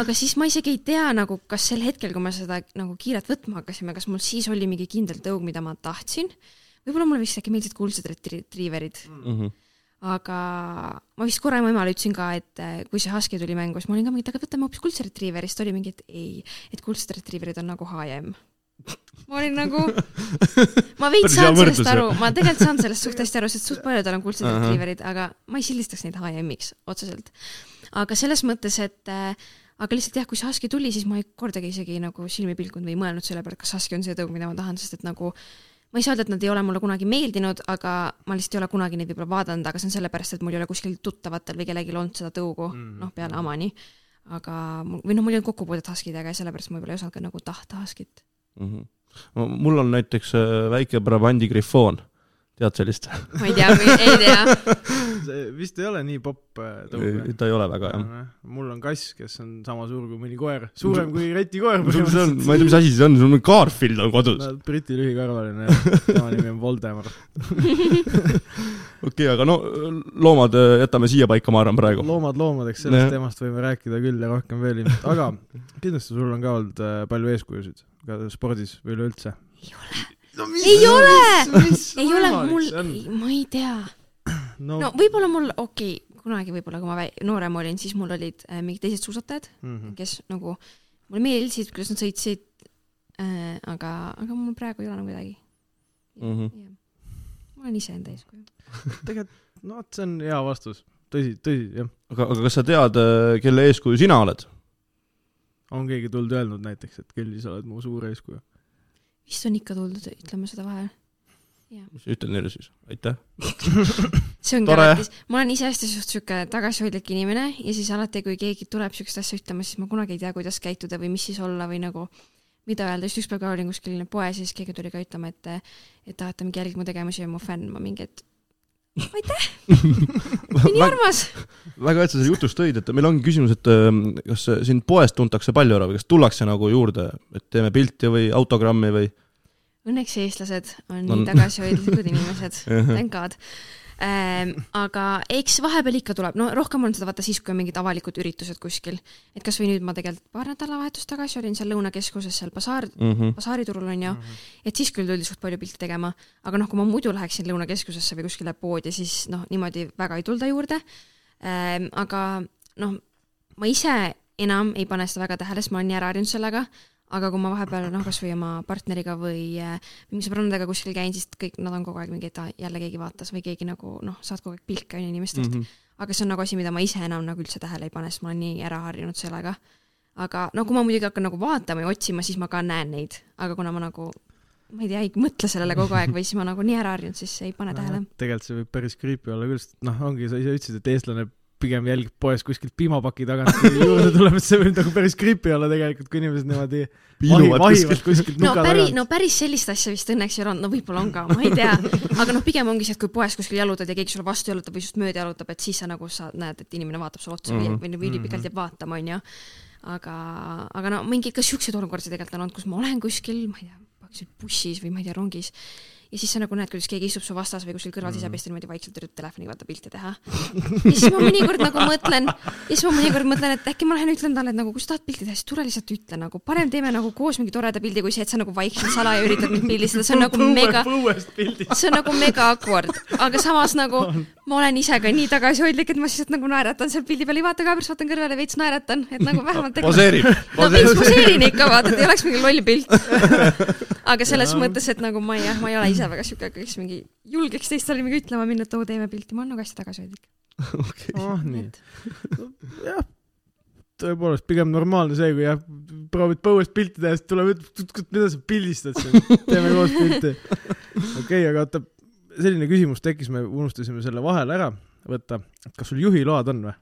aga siis ma isegi ei tea nagu, kas sel hetkel, kui me seda nagu kiiret võtma hakkasime, kas mul siis oli mingi kindel tõug, mida ma tahtsin. võib-olla mulle vist äkki meeldisid kuldsed retriiverid, Mhm. Aga ma vist korra ema emale ütlesin ka, et äh, kui see Husky tuli mängu, siis ma olin ka mingi, et aga võtame hoopis kuldse ta oli mingi, et ei, et kuldsed retriiverid on nagu H&M. ma olin nagu, ma veits saan sellest aru, ma tegelikult saan sellest suht hästi aru, sest suht paljudel on kuldsed Ahah. retriiverid, aga ma ei sildistaks neid H&M-iks otseselt. aga selles mõttes, et äh, aga lihtsalt jah, kui see Husky tuli, siis ma ei kordagi isegi nagu silmi pilkunud või mõelnud selle peale, kas Husky on see tõug, mida ma tahan, sest et nagu ma ei saa öelda, et nad ei ole mulle kunagi meeldinud, aga ma lihtsalt ei ole kunagi neid võib-olla vaadanud, aga see on sellepärast, et mul ei ole kuskil tuttavatel või kellelgi olnud seda tõugu mm., noh, peale Amani. aga mul, või noh, mul ei olnud kokkupuudet Huskidega ja sellepärast ma võib-olla ei osanud ka nagu tahta Huskit. Mhm. mul on näiteks äh, väike Brabandi grifoon, tead sellist? ma ei tea, ei tea. see vist ei ole nii popp äh, tõug. ta ei ole väga jah. mul on kass, kes on sama suur kui mõni koer, suurem kui retikoer on, ma ei tea, mis asi see on, sul on Garfield on kodus. no,. Briti lühikarvaline tema nimi on Voldemar. okei, aga no loomad äh, jätame siia paika, ma arvan praegu. loomad loomadeks, sellest Jah. teemast võime rääkida küll ja rohkem veel ilmselt, aga kindlasti sul on ka olnud äh, palju eeskujusid ka spordis või üleüldse. no mis ei ole, mis ei ole võimalik mul see on?, ma ei tea. No, no võib-olla mul, okei okay,, kunagi võib-olla, kui ma väi- noorem olin, siis mul olid äh, mingid teised suusatajad, Mhm. kes nagu, mulle meeldisid, kuidas nad sõitsid äh,, aga, aga mul praegu ei ole nagu midagi Mhm. jah. ma olen iseenda eeskuju. tegelikult, no vot, see on hea vastus. tõsi, tõsi, jah. aga, aga kas sa tead, kelle eeskuju sina oled? on keegi tulnud öelnud näiteks, et Kelly, sa oled mu suur eeskuju? vist on ikka tuldud ütlema seda vahel. Mis sa ütled neile siis? aitäh. see Tore. alati, ma olen ise hästi suht siuke tagasihoidlik inimene ja siis alati, kui keegi tuleb siukest asja ütlema, siis ma kunagi ei tea, kuidas käituda või mis siis olla või nagu mida öelda, just ükspäev ka olin kuskil poes ja siis keegi tuli ka ütlema, et et et ta mingi jälgib mu tegemusi ja mu fänn, ma mingi, et aitäh, nii armas. väga hea, et sa selle jutust tõid, et meil ongi küsimus, et ähm, kas sind poest tuntakse palju ära või kas tullakse nagu juurde, et teeme pilti või autogrammi või? Õnneks eestlased on On- nii tagasihoidlikud inimesed, thank god ähm,. aga eks vahepeal ikka tuleb, no rohkem on seda vaata siis, kui on mingid avalikud üritused kuskil. et kasvõi nüüd ma tegelikult paar nädalavahetust tagasi olin seal Lõunakeskuses seal basaar, Mhm. basaariturul onju, et siis küll tuldi suht palju pilte tegema, aga noh, kui ma muidu läheksin Lõunakeskusesse või kuskile poodi, siis noh, niimoodi väga ei tulda juurde ähm,. aga noh, ma ise enam ei pane seda väga tähele, sest ma olen nii ära harjunud sellega, aga kui ma vahepeal noh, kasvõi oma partneriga või äh, mingi sõbrannadega kuskil käin, siis kõik nad on kogu aeg mingi, et jälle keegi vaatas või keegi nagu noh, saad kogu aeg pilke onju inimestelt mm. -hmm. aga see on nagu asi, mida ma ise enam nagu üldse tähele ei pane, sest ma olen nii ära harjunud sellega. aga no kui ma muidugi hakkan nagu vaatama ja otsima, siis ma ka näen neid, aga kuna ma nagu ma ei tea, ei mõtle sellele kogu aeg või siis ma nagu nii ära harjunud, siis ei pane tähele. tegelikult see võib päris creepy olla küll, sest noh, ongi, sa ise ütlesid, et eestlane pigem jälgib poes kuskilt piimapaki tagant juurde tuleb, et see võib nagu päris creepy olla tegelikult, kui inimesed niimoodi vahivad kuskilt. kuskilt no nuka päris, tagant. no päris sellist asja vist õnneks ei ole olnud, no võib-olla on ka, ma ei tea. aga noh, pigem ongi see, et kui poes kuskil jalutad ja keegi sulle vastu jalutab või sinust mööda jalutab, et siis sa nagu sa näed, et inimene vaatab sulle otsa mm Mhm. -hmm. või, või ülipikalt jääb vaatama, onju. aga, aga no mingi ka siukseid olukordi tegelikult on olnud, kus ma olen kuskil, ma ei tea, bussis või ma ei tea, rongis ja siis sa nagu näed, kuidas keegi istub su vastas või kuskil kõrval ja siis ta niimoodi vaikselt üritab telefoniga vaata pilti teha. ja siis ma mõnikord nagu mõtlen, ja siis ma mõnikord mõtlen, et äkki ma lähen ütlen talle, et nagu kui sa tahad pilti teha, siis tule lihtsalt ütle nagu, parem teeme nagu koos mingi toreda pildi, kui see, et sa nagu vaikselt salaja üritad mind pildistada, see on nagu mega, see on nagu mega awkward, aga samas nagu ma olen ise ka nii tagasihoidlik, et ma lihtsalt nagu naeratan seal pildi peal, ei vaata kaamerast, vaatan kõrvale, veits naeratan, et nagu vähemalt poseerib, no poseerib. poseerin ikka, vaata, et ei oleks mingi loll pilt. aga selles mõttes, et nagu ma jah, ma ei ole ise väga siuke, kes mingi julgeks teistele mingi ütlema minna, et oo, teeme pilti, ma olen nagu hästi tagasihoidlik. oh nii, jah, tõepoolest pigem normaalne see, kui jah, proovid põuest pilti teha, siis tuleb, ütleb, mida sa pildistad siin, teeme koos pilti. okei okay,, aga oota, selline küsimus tekkis, me unustasime selle vahele ära võtta, et kas sul juhiload on või?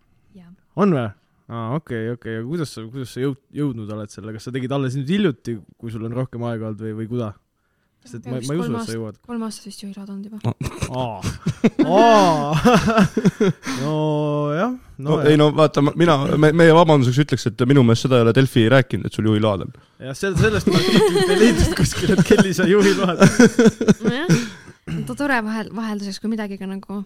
on või? aa, okei, okei, aga kuidas sa, kuidas sa jõud-, jõudnud oled selle, kas sa tegid alles nüüd hiljuti, kui sul on rohkem aega olnud või, või kuda? Sest et ma, ma ei usu, et sa jõuad. kolm aastat vist juhiload olnud juba. aa, aa, nojah, no, no ei no vaata, mina me,, meie vabanduseks ütleks, et minu meelest seda ei ole Delfi rääkinud, et sul juhiload on. jah, sel-, sellest artiklit ei leitud kuskil, et Kelly sai juhiload. nojah, tore vahel, vahelduseks, kui midagi ka nagu,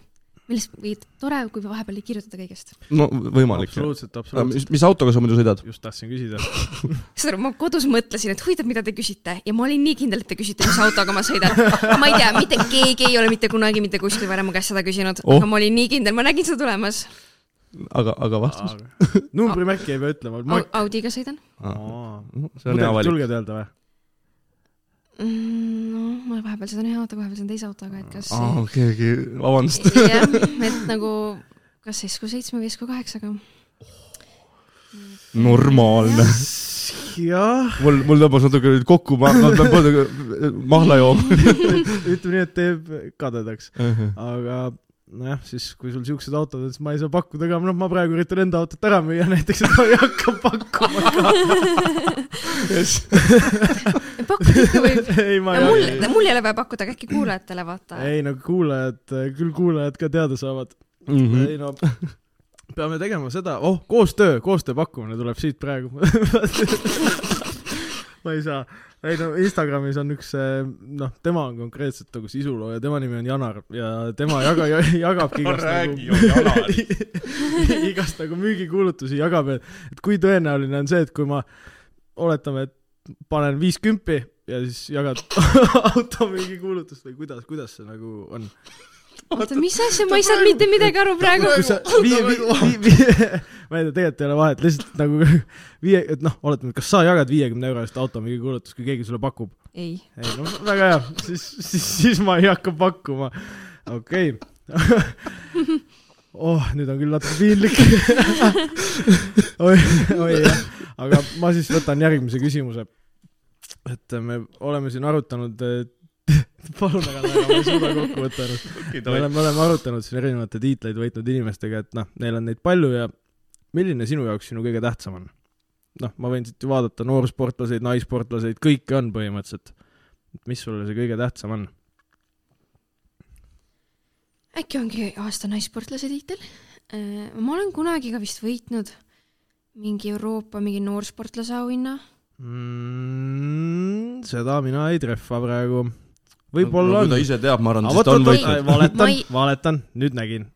millest, või tore, kui vahepeal ei kirjutada kõigest. no võimalik. absoluutselt, mis, absoluutselt. mis autoga sa muidu sõidad? just tahtsin küsida. saad aru, ma kodus mõtlesin, et huvitav, mida te küsite ja ma olin nii kindel, et te küsite, mis autoga ma sõidan. ma ei tea, mitte keegi ei ole mitte kunagi mitte kuskil varem mu käest seda küsinud Oh. aga ma olin nii kindel, ma nägin seda tulemas. aga, aga vastus? numbrimärki ei pea ütlema. ma.... Audiga sõidan see on hea valik. julged öelda või? mm,. no ma vahepeal sõidan ühe autoga, vahepeal sõidan teise autoga, et kas aa, okei, okei, vabandust. jah, et nagu kas Esku seitsme või Esku kaheksaga. normaalne. jah, mul, mul tõmbas natuke nüüd kokku, ma, ma pean palju mahla jooma. ütleme nii, et teeb kadedaks, aga nojah, siis kui sul siuksed autod on, siis ma ei saa pakkuda ka, noh, ma praegu üritan enda autot ära müüa näiteks, et ma ei hakka pakkuma ka. pakkuda ikka võib. mul ei, mul ei ole vaja pakkuda, aga äkki kuulajatele vaata. ei no kuulajad, küll kuulajad ka teada saavad. Mhm. ei no, peame tegema seda, oh, koostöö, koostöö pakkumine tuleb siit praegu. ma ei saa, ei no Instagramis on üks, noh, tema on konkreetselt nagu sisulooja, tema nimi on Janar ja tema jaga-, jagabki igast Räägi nagu igast nagu müügikuulutusi jagab, et, et kui tõenäoline on see, et kui ma oletame, et panen viis kümpi ja siis jagad auto müügikuulutust või kuidas, kuidas see nagu on? oota, mis asja, ma ei saanud mitte midagi aru praegu. ma ei tea, tegelikult ei ole vahet, lihtsalt nagu viie, et noh, oletame, kas sa jagad viiekümne eurost auto mingi kuulutust, kui keegi sulle pakub? ei, ei no väga hea, siis, siis, siis ma ei hakka pakkuma. okei okay. oh, nüüd on küll natuke piinlik. oi, oi jah, aga ma siis võtan järgmise küsimuse. et me oleme siin arutanud, palun väga, väga, ma ei suuda kokku võtta ennast. me oleme, me oleme arutanud siin erinevate tiitleid võitnud inimestega, et noh, neil on neid palju ja milline sinu jaoks sinu kõige tähtsam on? noh, ma võin siit ju vaadata noorsportlaseid, naissportlaseid, kõike on põhimõtteliselt. mis sulle see kõige tähtsam on? äkki ongi aasta naissportlase tiitel. ma olen kunagi ka vist võitnud mingi Euroopa mingi noorsportlase auhinna. mm,. seda mina ei trehva praegu. Võib-olla no,. kui ta on. ise teab, ma arvan, siis ta on võitnud. Valetan valetan, nüüd nägin.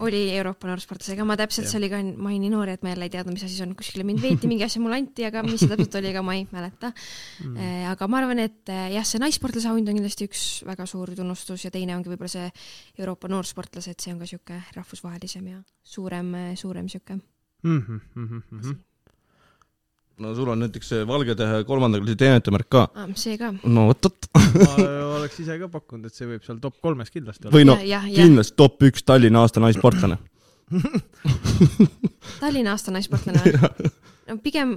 oli Euroopa noorsportlasega, ma täpselt, see oli ka, ma olin nii noor, et ma jälle ei teadnud, mis asi see on, kuskile mind veeti, mingi asja mulle anti, aga mis see täpselt oli, ega ma ei mäleta. aga ma arvan, et eh, jah, see naissportlase auhind on kindlasti üks väga suur tunnustus ja teine ongi võib-olla see Euroopa noorsportlase, et see on ka sihuke rahvusvahelisem ja suurem, suurem sihuke asi. No sul on näiteks see Valge Tähe kolmanda klassi teenetemärk ka. Ah, see ka. no vot, vot. ma oleks ise ka pakkunud, et see võib seal top kolmes kindlasti olla. või noh, jah, jah, kindlasti top üks Tallinna aasta naissportlane. Tallinna aasta naissportlane või? no pigem,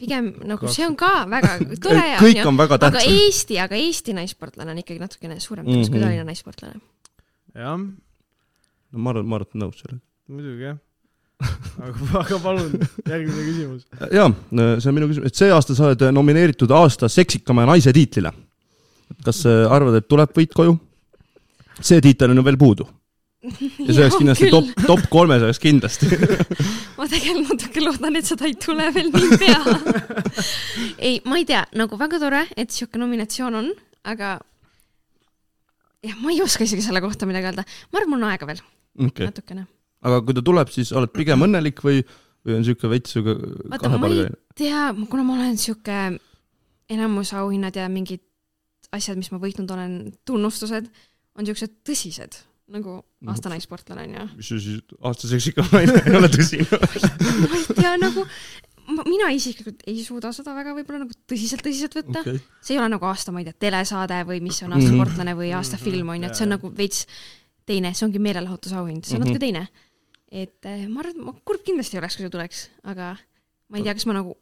pigem nagu see on ka väga tore ja kõik on väga aga tähtsad. Eesti, aga Eesti naissportlane on ikkagi natukene suurem tunnus mm -hmm. kui Mhm. Tallinna naissportlane. jah, no ma arvan, ma arvan, et nõus sellega. muidugi jah. aga, aga palun, järgmine küsimus. jaa, see on minu küsimus, et see aasta sa oled nomineeritud aasta seksikama naise tiitlile. kas äh, arvad, et tuleb võit koju? see tiitel on ju veel puudu. ja see oleks kindlasti top, top kolmes oleks kindlasti. ma tegelikult natuke loodan, et seda ei tule veel niipea. ei, ma ei tea, nagu väga tore, et sihuke nominatsioon on, aga jah, ma ei oska isegi selle kohta midagi öelda. ma arvan, mul on aega veel okay. natukene. Aga kui ta tuleb, siis oled pigem õnnelik või, või on siuke veits ei- kahepalgeline? tea, kuna ma olen sihuke enamus auhinnad ja mingid asjad, mis ma võitnud olen, tunnustused, on siuksed tõsised, nagu aasta naissportlane onju. mis see siis, aasta seksikam naine ei ole tõsine? ma ei tea, nagu ma, mina isiklikult ei suuda seda väga võib-olla nagu tõsiselt tõsiselt võtta okay.. see ei ole nagu aasta, ma ei tea, telesaade või mis on aasta Mhm. sportlane või aasta film on ju, et see on nagu veits teine, see ongi meelelahutusauhind, see on Mhm. natuke teine. Et eh, ma arvan, et ma kurb kindlasti oleks, kui see tuleks, aga ma ei tea, kas ma nagu,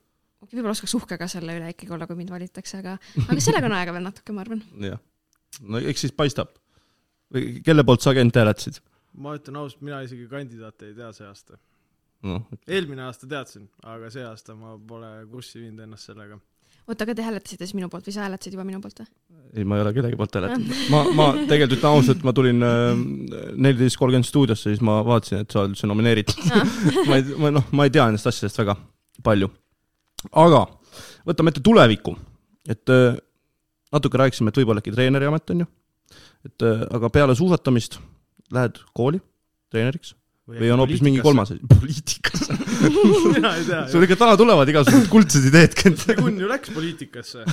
võib-olla oskaks uhke ka selle üle ikkagi olla, kui mind valitakse, aga, aga sellega on aega veel natuke, ma arvan. jah. no eks siis paistab. või kelle poolt sa agent hääletasid? ma ütlen ausalt, mina isegi kandidaate ei tea see aasta. noh, eelmine aasta teadsin, aga see aasta ma pole kurssi viinud ennast sellega. oota, aga te hääletasite siis minu poolt või sa hääletasid juba minu poolt või? ei, ma ei ole kellegi poolt hääletanud. ma, ma tegelikult ütlen ausalt, ma tulin neliteist kolmkümmend stuudiosse, siis ma vaatasin, et sa oled üldse nomineeritud. ma ei, ma noh, ma ei tea nendest asjadest väga palju. aga võtame ette tuleviku, et äh, natuke rääkisime, et võib-olla äkki treeneri amet on ju, et äh, aga peale suusatamist lähed kooli treeneriks või on hoopis mingi kolmas asi, poliitikasse. Mina ei tea. sul ikka täna tulevad igasugused kuldsed ideed, Kent. Kun ju läks poliitikasse.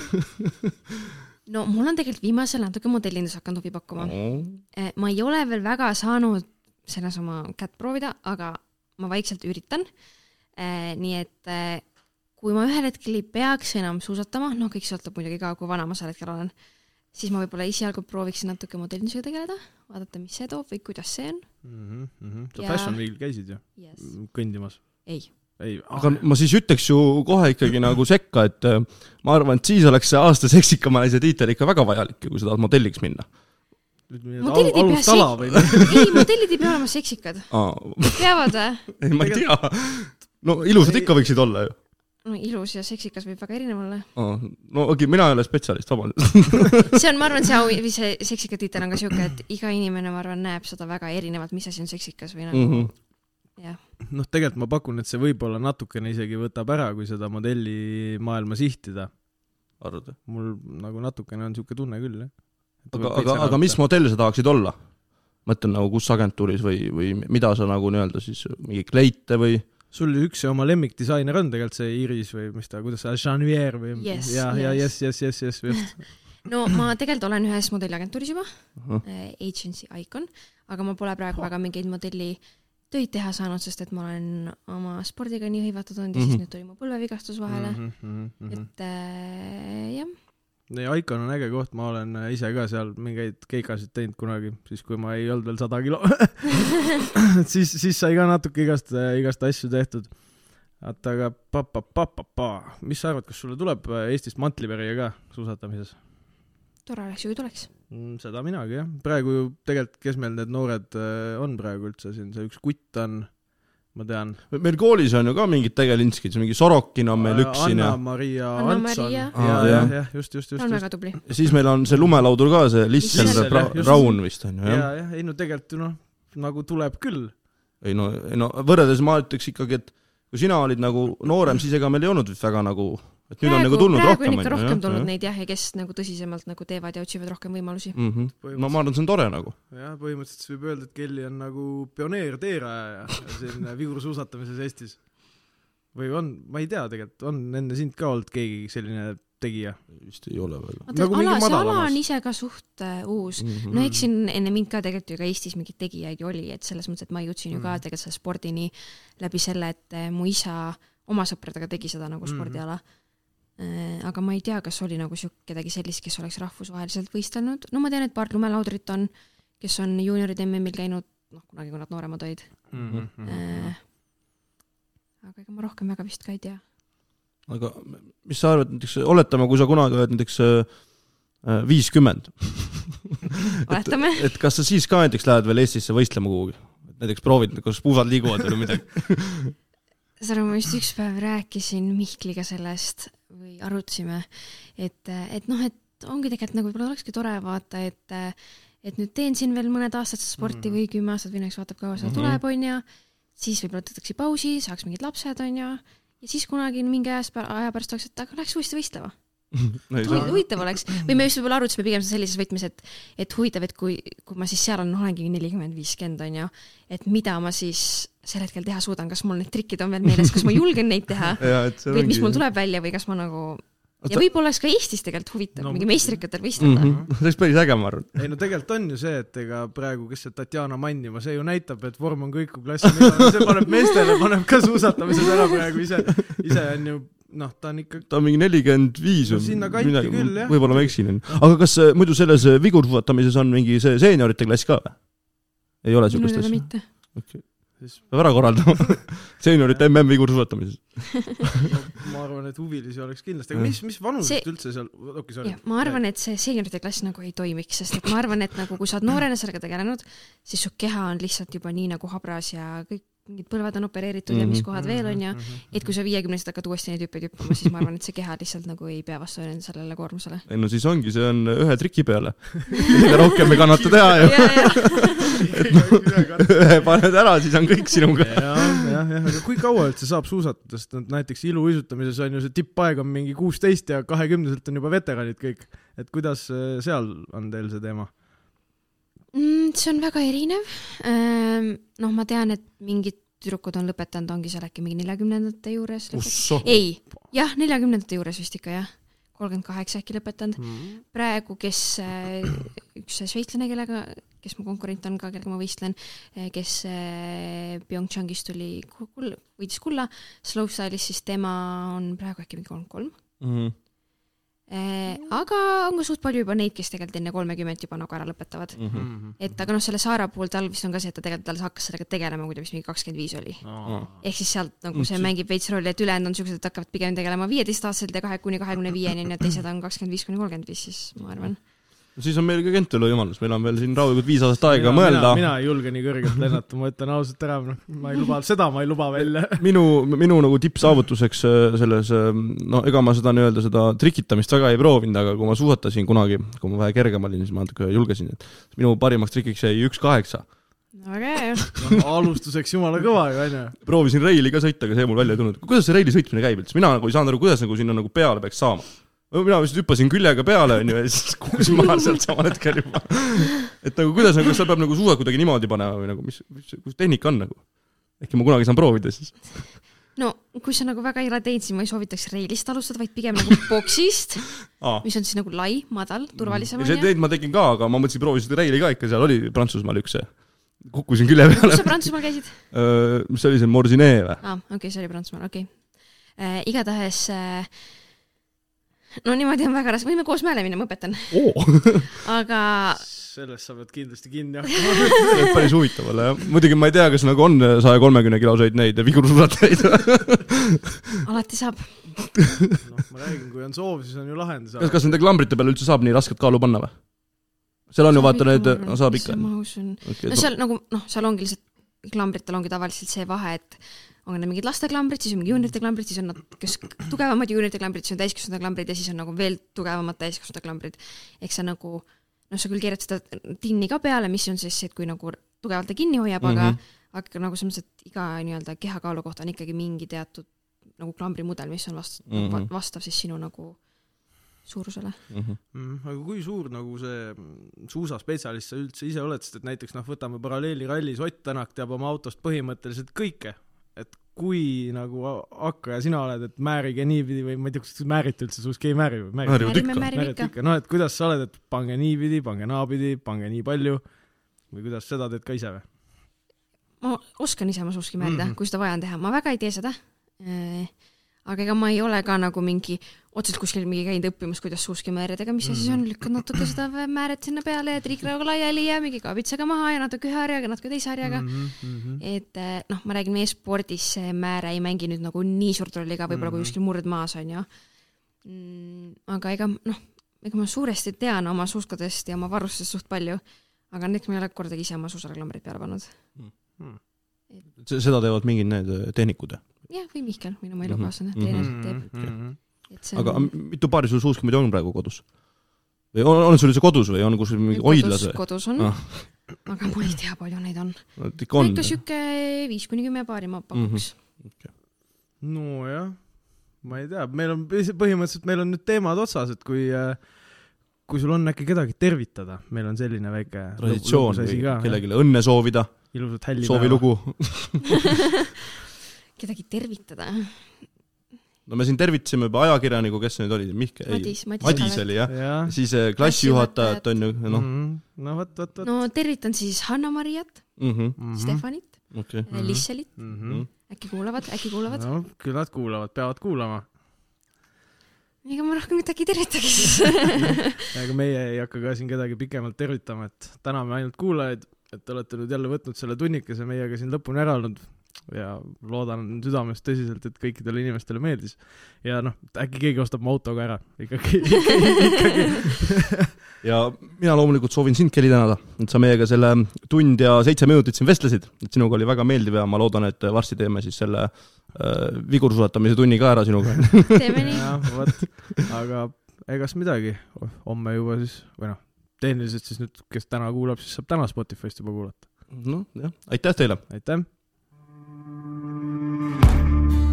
no mul on tegelikult viimasel natuke modellindus hakanud huvi pakkuma. ma ei ole veel väga saanud selles oma kätt proovida, aga ma vaikselt üritan. nii et eh, kui ma ühel hetkel ei peaks enam suusatama, noh, kõik sõltub muidugi ka, kui vana ma sel hetkel olen, siis ma võib-olla esialgu prooviksin natuke modellindusega tegeleda, vaadata, mis see toob või kuidas see on sa Jaa. Fashion Weekil käisid ju yes.. kõndimas? ei, ei, aga ma siis ütleks ju kohe ikkagi nagu sekka, et äh, ma arvan, et siis oleks see aasta seksikama naise tiitel ikka väga vajalik, kui sa tahad modelliks minna. Modellid ei pea sek- või? ei, modellid ei pea olema seksikad, peavad või? ei, ma ei tea. no ilusad ikka võiksid olla ju. no ilus ja seksikas võib väga erinev olla. no okei, mina ei ole spetsialist, vabandust. see on, ma arvan, see au, või see seksika tiitel on ka siuke, et iga inimene, ma arvan, näeb seda väga erinevalt, mis asi on seksikas või nagu mm Mhm. -hmm. jah. noh, tegelikult ma pakun, et see võib-olla natukene isegi võtab ära, kui seda modellimaailma sihtida. arvad või? mul nagu natukene on siuke tunne küll, jah. aga, aga, aga mis modell sa tahaksid olla? mõtlen nagu kus agentuuris või, või mida sa nagu nii-öelda siis, mingi kleite või? sul üks oma lemmikdisainer on tegelikult see Iris või mis ta, kuidas see, Janvier või Yes, ja, ja yes. yes, yes, yes, yes, just. no ma tegelikult olen ühes modelliagentuuris juba Ahah. äh,, Agency Icon, aga ma pole praegu väga mingeid modelli töid teha saanud, sest et ma olen oma spordiga nii hõivatud olnud ja mm -hmm. Mhm. siis nüüd tuli mu põlvevigastus vahele mm, -hmm. et äh, jah, ja Icon on äge koht, ma olen ise ka seal mingeid keikasid teinud kunagi, siis kui ma ei olnud veel sada kilo. siis, siis sai ka natuke igast, igast asju tehtud. oota, aga pa-pa-pa-pa-pa, mis sa arvad, kas sulle tuleb Eestist mantlipärija ka suusatamises? tore oleks ju, kui tuleks. Mm, seda minagi jah, praegu ju tegelikult, kes meil need noored äh, on praegu üldse siin, see üks kutt on, ma tean. meil koolis on ju ka mingid tegelinskid, mingi Sorokin on meil üks siin ja Anna-Maria. Antson. Jah. jah, jah, just, just, ta just, on just. väga tubli. siis meil on see lumelaudur ka, see Lissel just. Brown vist on ju, ja jah?, jah, ei no tegelikult ju noh, nagu tuleb küll. ei no, ei no võrreldes ma ütleks ikkagi, et kui sina olid nagu noorem, siis ega meil ei olnud vist väga nagu, et nüüd on nagu tulnud praegu rohkem. on ikka rohkem tulnud neid jah, ja kes nagu tõsisemalt nagu teevad ja otsivad rohkem võimalusi. mm. -hmm. no ma arvan, see on tore nagu. jah, põhimõtteliselt võib öelda, et Kelly on nagu pioneer, teerajaja siin vigursuusatamises Eestis. või on, ma ei tea tegelikult, on enne sind ka olnud keegi selline tegija? vist ei ole vaata Nagu nagu, mingi ala, see ala on ise ka suht äh, uus. mm. -hmm. no eks siin enne mind ka tegelikult ju ka Eestis mingeid tegijaid ju oli, et selles mõttes, et ma jõudsin ju ka Mhm. tegelikult selle spordini läbi selle, et äh, mu isa oma sõpradega tegi seda nagu Mhm. spordiala. Aga ma ei tea, kas oli nagu sihuke kedagi sellist, kes oleks rahvusvaheliselt võistelnud, no ma tean, et paar lumelaudrit on, kes on juunioride MM-il käinud, noh kunagi, kui nad nooremad olid. Mhm. Äh, aga ega ma rohkem väga vist ka ei tea. aga mis sa arvad, näiteks oletame, kui sa kunagi oled näiteks äh, viiskümmend, oletame. et kas sa siis ka näiteks lähed veel Eestisse võistlema kuhugi? näiteks proovid, kas puusad liiguvad või midagi? saad aru, ma just üks päev rääkisin Mihkliga sellest või arutasime, et, et noh, et ongi tegelikult nagu võib-olla olekski tore vaata, et et nüüd teen siin veel mõned aastad sporti Mhm. või kümme aastat või näiteks vaatab, kaua seda Mhm. tuleb, onju, siis võib-olla võtatakse pausi, saaks mingid lapsed, onju, ja siis kunagi mingi ajast, aja pärast oleks, et aga läheks uuesti võistlema. ei huvitav oleks, või me just võib-olla arutasime pigem sellises võtmes, et et huvitav, et kui, kui ma siis seal olen, olengi nelikümmend, viiskümmend onju, et mida ma siis sel hetkel teha suudan, kas mul need trikid on veel meeles, kas ma julgen neid teha see või mis mul tuleb välja või kas ma nagu ja võib-olla oleks ka Eestis tegelikult huvitav No mingi meistrikatel võistelda mm. -hmm. see oleks päris äge, ma arvan. ei no tegelikult on ju see, et ega praegu, kes see Tatjana Mannima, see ju näitab, et vorm on kõikuv klass, see paneb meestele, paneb ka suusatamises ära praegu ise, ise on ju noh, ta on ikka ta on mingi nelikümmend viis või sinna kanti küll, jah. võib-olla ma eksin, onju. aga kas äh, muidu selles äh, vigursuusatamises on mingi see seeniorite klass ka või? ei ole minu siukest teada asja? mitte. Okay. Siis peab ära korraldama. seeniorite mm vigursuusatamises. ma arvan, et huvilisi oleks kindlasti, aga mis, mis vanusest See- üldse seal, okei, sorry jah, ma arvan, et see seeniorite klass nagu ei toimiks, sest et ma arvan, et nagu kui sa oled noorena sellega tegelenud, siis su keha on lihtsalt juba nii nagu habras ja kõik mingid põlved on opereeritud ja mis Mhm. kohad veel on ja et kui sa viiekümneselt hakkad uuesti neid hüppeid hüppama, siis ma arvan, et see keha lihtsalt nagu ei pea vastu sellele koormusele. ei no siis ongi, see on ühe triki peale. mida rohkem ei kannata teha ju, ühe paned ära, siis on kõik sinuga. jah, jah, jah, aga kui kaua üldse saab suusatada, sest näiteks iluuisutamises on ju see tippaeg on mingi kuusteist ja kahekümneselt on juba veteranid kõik. et kuidas äh, seal on teil see teema? mm,. see on väga erinev. noh, ma tean, et mingid tüdrukud on lõpetanud, ongi seal äkki mingi neljakümnendate juures. ei, jah, neljakümnendate juures vist ikka jah, kolmkümmend kaheksa äkki lõpetanud. praegu, kes äh, üks šveitslane, kellega, kes mu konkurent on ka, kellega ma võistlen, kes äh, PyeongChangis tuli võitis kulla slopestile'is, siis tema on praegu äkki mingi kolmkümmend kolm. Aga on ka suht palju juba neid, kes tegelikult enne kolmekümmet juba nagu ära lõpetavad. Mhm. et aga noh, selle Saara puhul tal vist on ka see, et ta tegelikult alles hakkas sellega tegelema, kui ta vist mingi kakskümmend viis oli. ehk siis sealt nagu see Mm, mängib veits rolli, et ülejäänud on siuksed, et hakkavad pigem tegelema viieteistaastaselt ja kahe kuni kahekümne viieni, on ju, teised on kakskümmend viis kuni kolmkümmend viis, siis ma arvan. Siis on meil ka Kentelu võimalus, meil on veel siin rahulikult viis aastat aega mõelda. mina ei julge nii kõrgelt lennata, ma ütlen ausalt ära, ma ei luba, seda ma ei luba välja. minu, minu nagu tippsaavutuseks äh, selles, no ega ma seda nii-öelda seda trikitamist väga ei proovinud, aga kui ma suusatasin kunagi, kui ma vähe kergem olin, siis ma natuke julgesin, et minu parimaks trikiks jäi üks kaheksa. väga hea noh, alustuseks jumala kõva ju, onju. proovisin reili ka sõita, aga see mul välja ei tulnud. kuidas see reili sõitmine käib üldse, mina nagu ei saanud aru, kuidas nagu sinna nagu peale peaks saama. Mina vist hüppasin küljega peale, onju, ja siis kukkusin maha sealt samal hetkel juba. et nagu kuidas nagu, kas seal peab nagu suusad kuidagi niimoodi panema või nagu mis, mis, kus tehnika on nagu? äkki ma kunagi saan proovida siis. no kui sa nagu väga ei ole teinud, siis ma ei soovitaks reilist alustada, vaid pigem nagu boksist, aa, mis on siis nagu lai, madal, turvalisem ja on teid ma tegin ka, aga ma mõtlesin, proovisin reili ka ikka, seal oli Prantsusmaal üks see. kukkusin külje peale kus. sa Prantsusmaal käisid? mis see oli, see Morsinee või? aa, okei okay,, see oli Prantsusmaal, okei okay. äh,. igatahes äh, no niimoodi on väga raske, võime koos mäele minna, ma õpetan, aga sellest sa pead kindlasti kinni hakkama. päris huvitav olla jah. muidugi ma ei tea, kas nagu on saja kolmekümne kiloseid neid vigursuusatajaid. alati saab. noh, ma räägin, kui on soov, siis on ju lahendus. kas, kas nende klambrite peale üldse saab nii rasket kaalu panna või? seal on ju vaata need, no saab ikka. ma usun. Okay, no seal nagu noh, seal ongi lihtsalt klambritel ongi tavaliselt see vahe, et on need mingid lasteklambrid, siis on mingi juuniorite klambrid, siis on nad, kes tugevamad juuniorite klambrid, siis on täiskasvanute klambrid ja siis on nagu veel tugevamad täiskasvanute klambrid. eks sa nagu noh, sa küll keerad seda tinni ka peale, mis on siis see, et kui nagu tugevalt ta kinni hoiab mm, -hmm. Mhm. aga aga nagu selles mõttes, et iga nii-öelda kehakaalu kohta on ikkagi mingi teatud nagu klambrimudel, mis on vast- mm, Mhm. -hmm. vastav siis sinu nagu suurusele. Mhm. mm,. aga kui suur nagu see suusaspetsialist sa üldse ise oled, sest et näiteks noh, võtame paralleeli rallis, Ott Tänak teab oma autost põhimõtteliselt kõike. Kui nagu hakkaja sina oled, et määrige niipidi või ma ei tea, kas te määrite üldse suuski, ei määri või? Määrivad määrime, ikka. määrime määrite ikka. noh, et kuidas sa oled, et pange niipidi, pange naapidi, pange nii palju või kuidas seda teed ka ise või? ma oskan ise oma suuski määrida mm. -hmm. kui seda vaja on teha, ma väga ei tee seda. Aga ega ma ei ole ka nagu mingi otseselt kuskil mingi käinud õppimas, kuidas suuski määrida, aga mis see siis on, lükkad natuke seda määret sinna peale ja triikrauga laiali ja mingi kaabitsaga maha ja natuke ühe harjaga, natuke teise harjaga mm. Mhm, -hmm. et eh, noh, ma räägin, meie spordis see määre ei mängi nüüd nagu nii suurt rolli ka võib-olla mm -hmm. kui kuskil murdmaas on ju mm,. aga ega noh, ega ma suuresti tean oma suuskadest ja oma varustusest suht palju, aga näiteks ma ei ole kordagi ise oma suusareklambrid peale pannud. seda teevad mingid need äh, tehnikud. jah, või Mihkel, minu Mhm, elukaaslane, mhm. treener Mhm, teeb, et see aga mitu paari sul suuski on praegu kodus? või on, on sul üldse kodus või on kuskil mingi hoidlas või? kodus on Ah., aga ma ei tea, palju neid on. ikka on ikka. sihuke viis kuni kümme paari ma pakuks. nojah, ma ei tea, meil on põhimõtteliselt, meil on nüüd teemad otsas, et kui äh, kui sul on äkki kedagi tervitada, meil on selline väike traditsioon või kellelegi õnne soovida, ilusat hälli soovilugu. kedagi tervitada. no me siin tervitasime juba ajakirjaniku, kes see nüüd oli, Mihkel, ei, Madis, Madis. Madis oli jah, jah, siis äh, klassijuhatajat on ju, noh, no vot, vot, vot. no tervitan siis Hanna-Mariat, mhm, Stefanit, okei. Mhm. Lisselit, -hmm. äkki kuulavad, äkki kuulavad. no küll nad kuulavad, peavad kuulama. ega ma rohkem midagi ei tervitagi siis. ega meie ei hakka ka siin kedagi pikemalt tervitama, et täname ainult kuulajaid, et te olete nüüd jälle võtnud selle tunnikese meiega siin lõpuni ära olnud. Ja loodan südamest tõsiselt, et kõikidele inimestele meeldis. ja noh, äkki keegi ostab mu auto ka ära, ikkagi, ikkagi, ja mina loomulikult soovin sind, Kelly, tänada, et sa meiega selle tund ja seitse minutit siin vestlesid, et sinuga oli väga meeldiv ja ma loodan, et varsti teeme siis selle äh, vigursuusatamise tunni ka ära sinuga. teeme nii. jah, vot, aga egas midagi, homme juba siis, või noh, tehniliselt siis nüüd, kes täna kuulab, siis saab täna Spotify'st juba kuulata. noh, jah, aitäh teile! aitäh Thank you.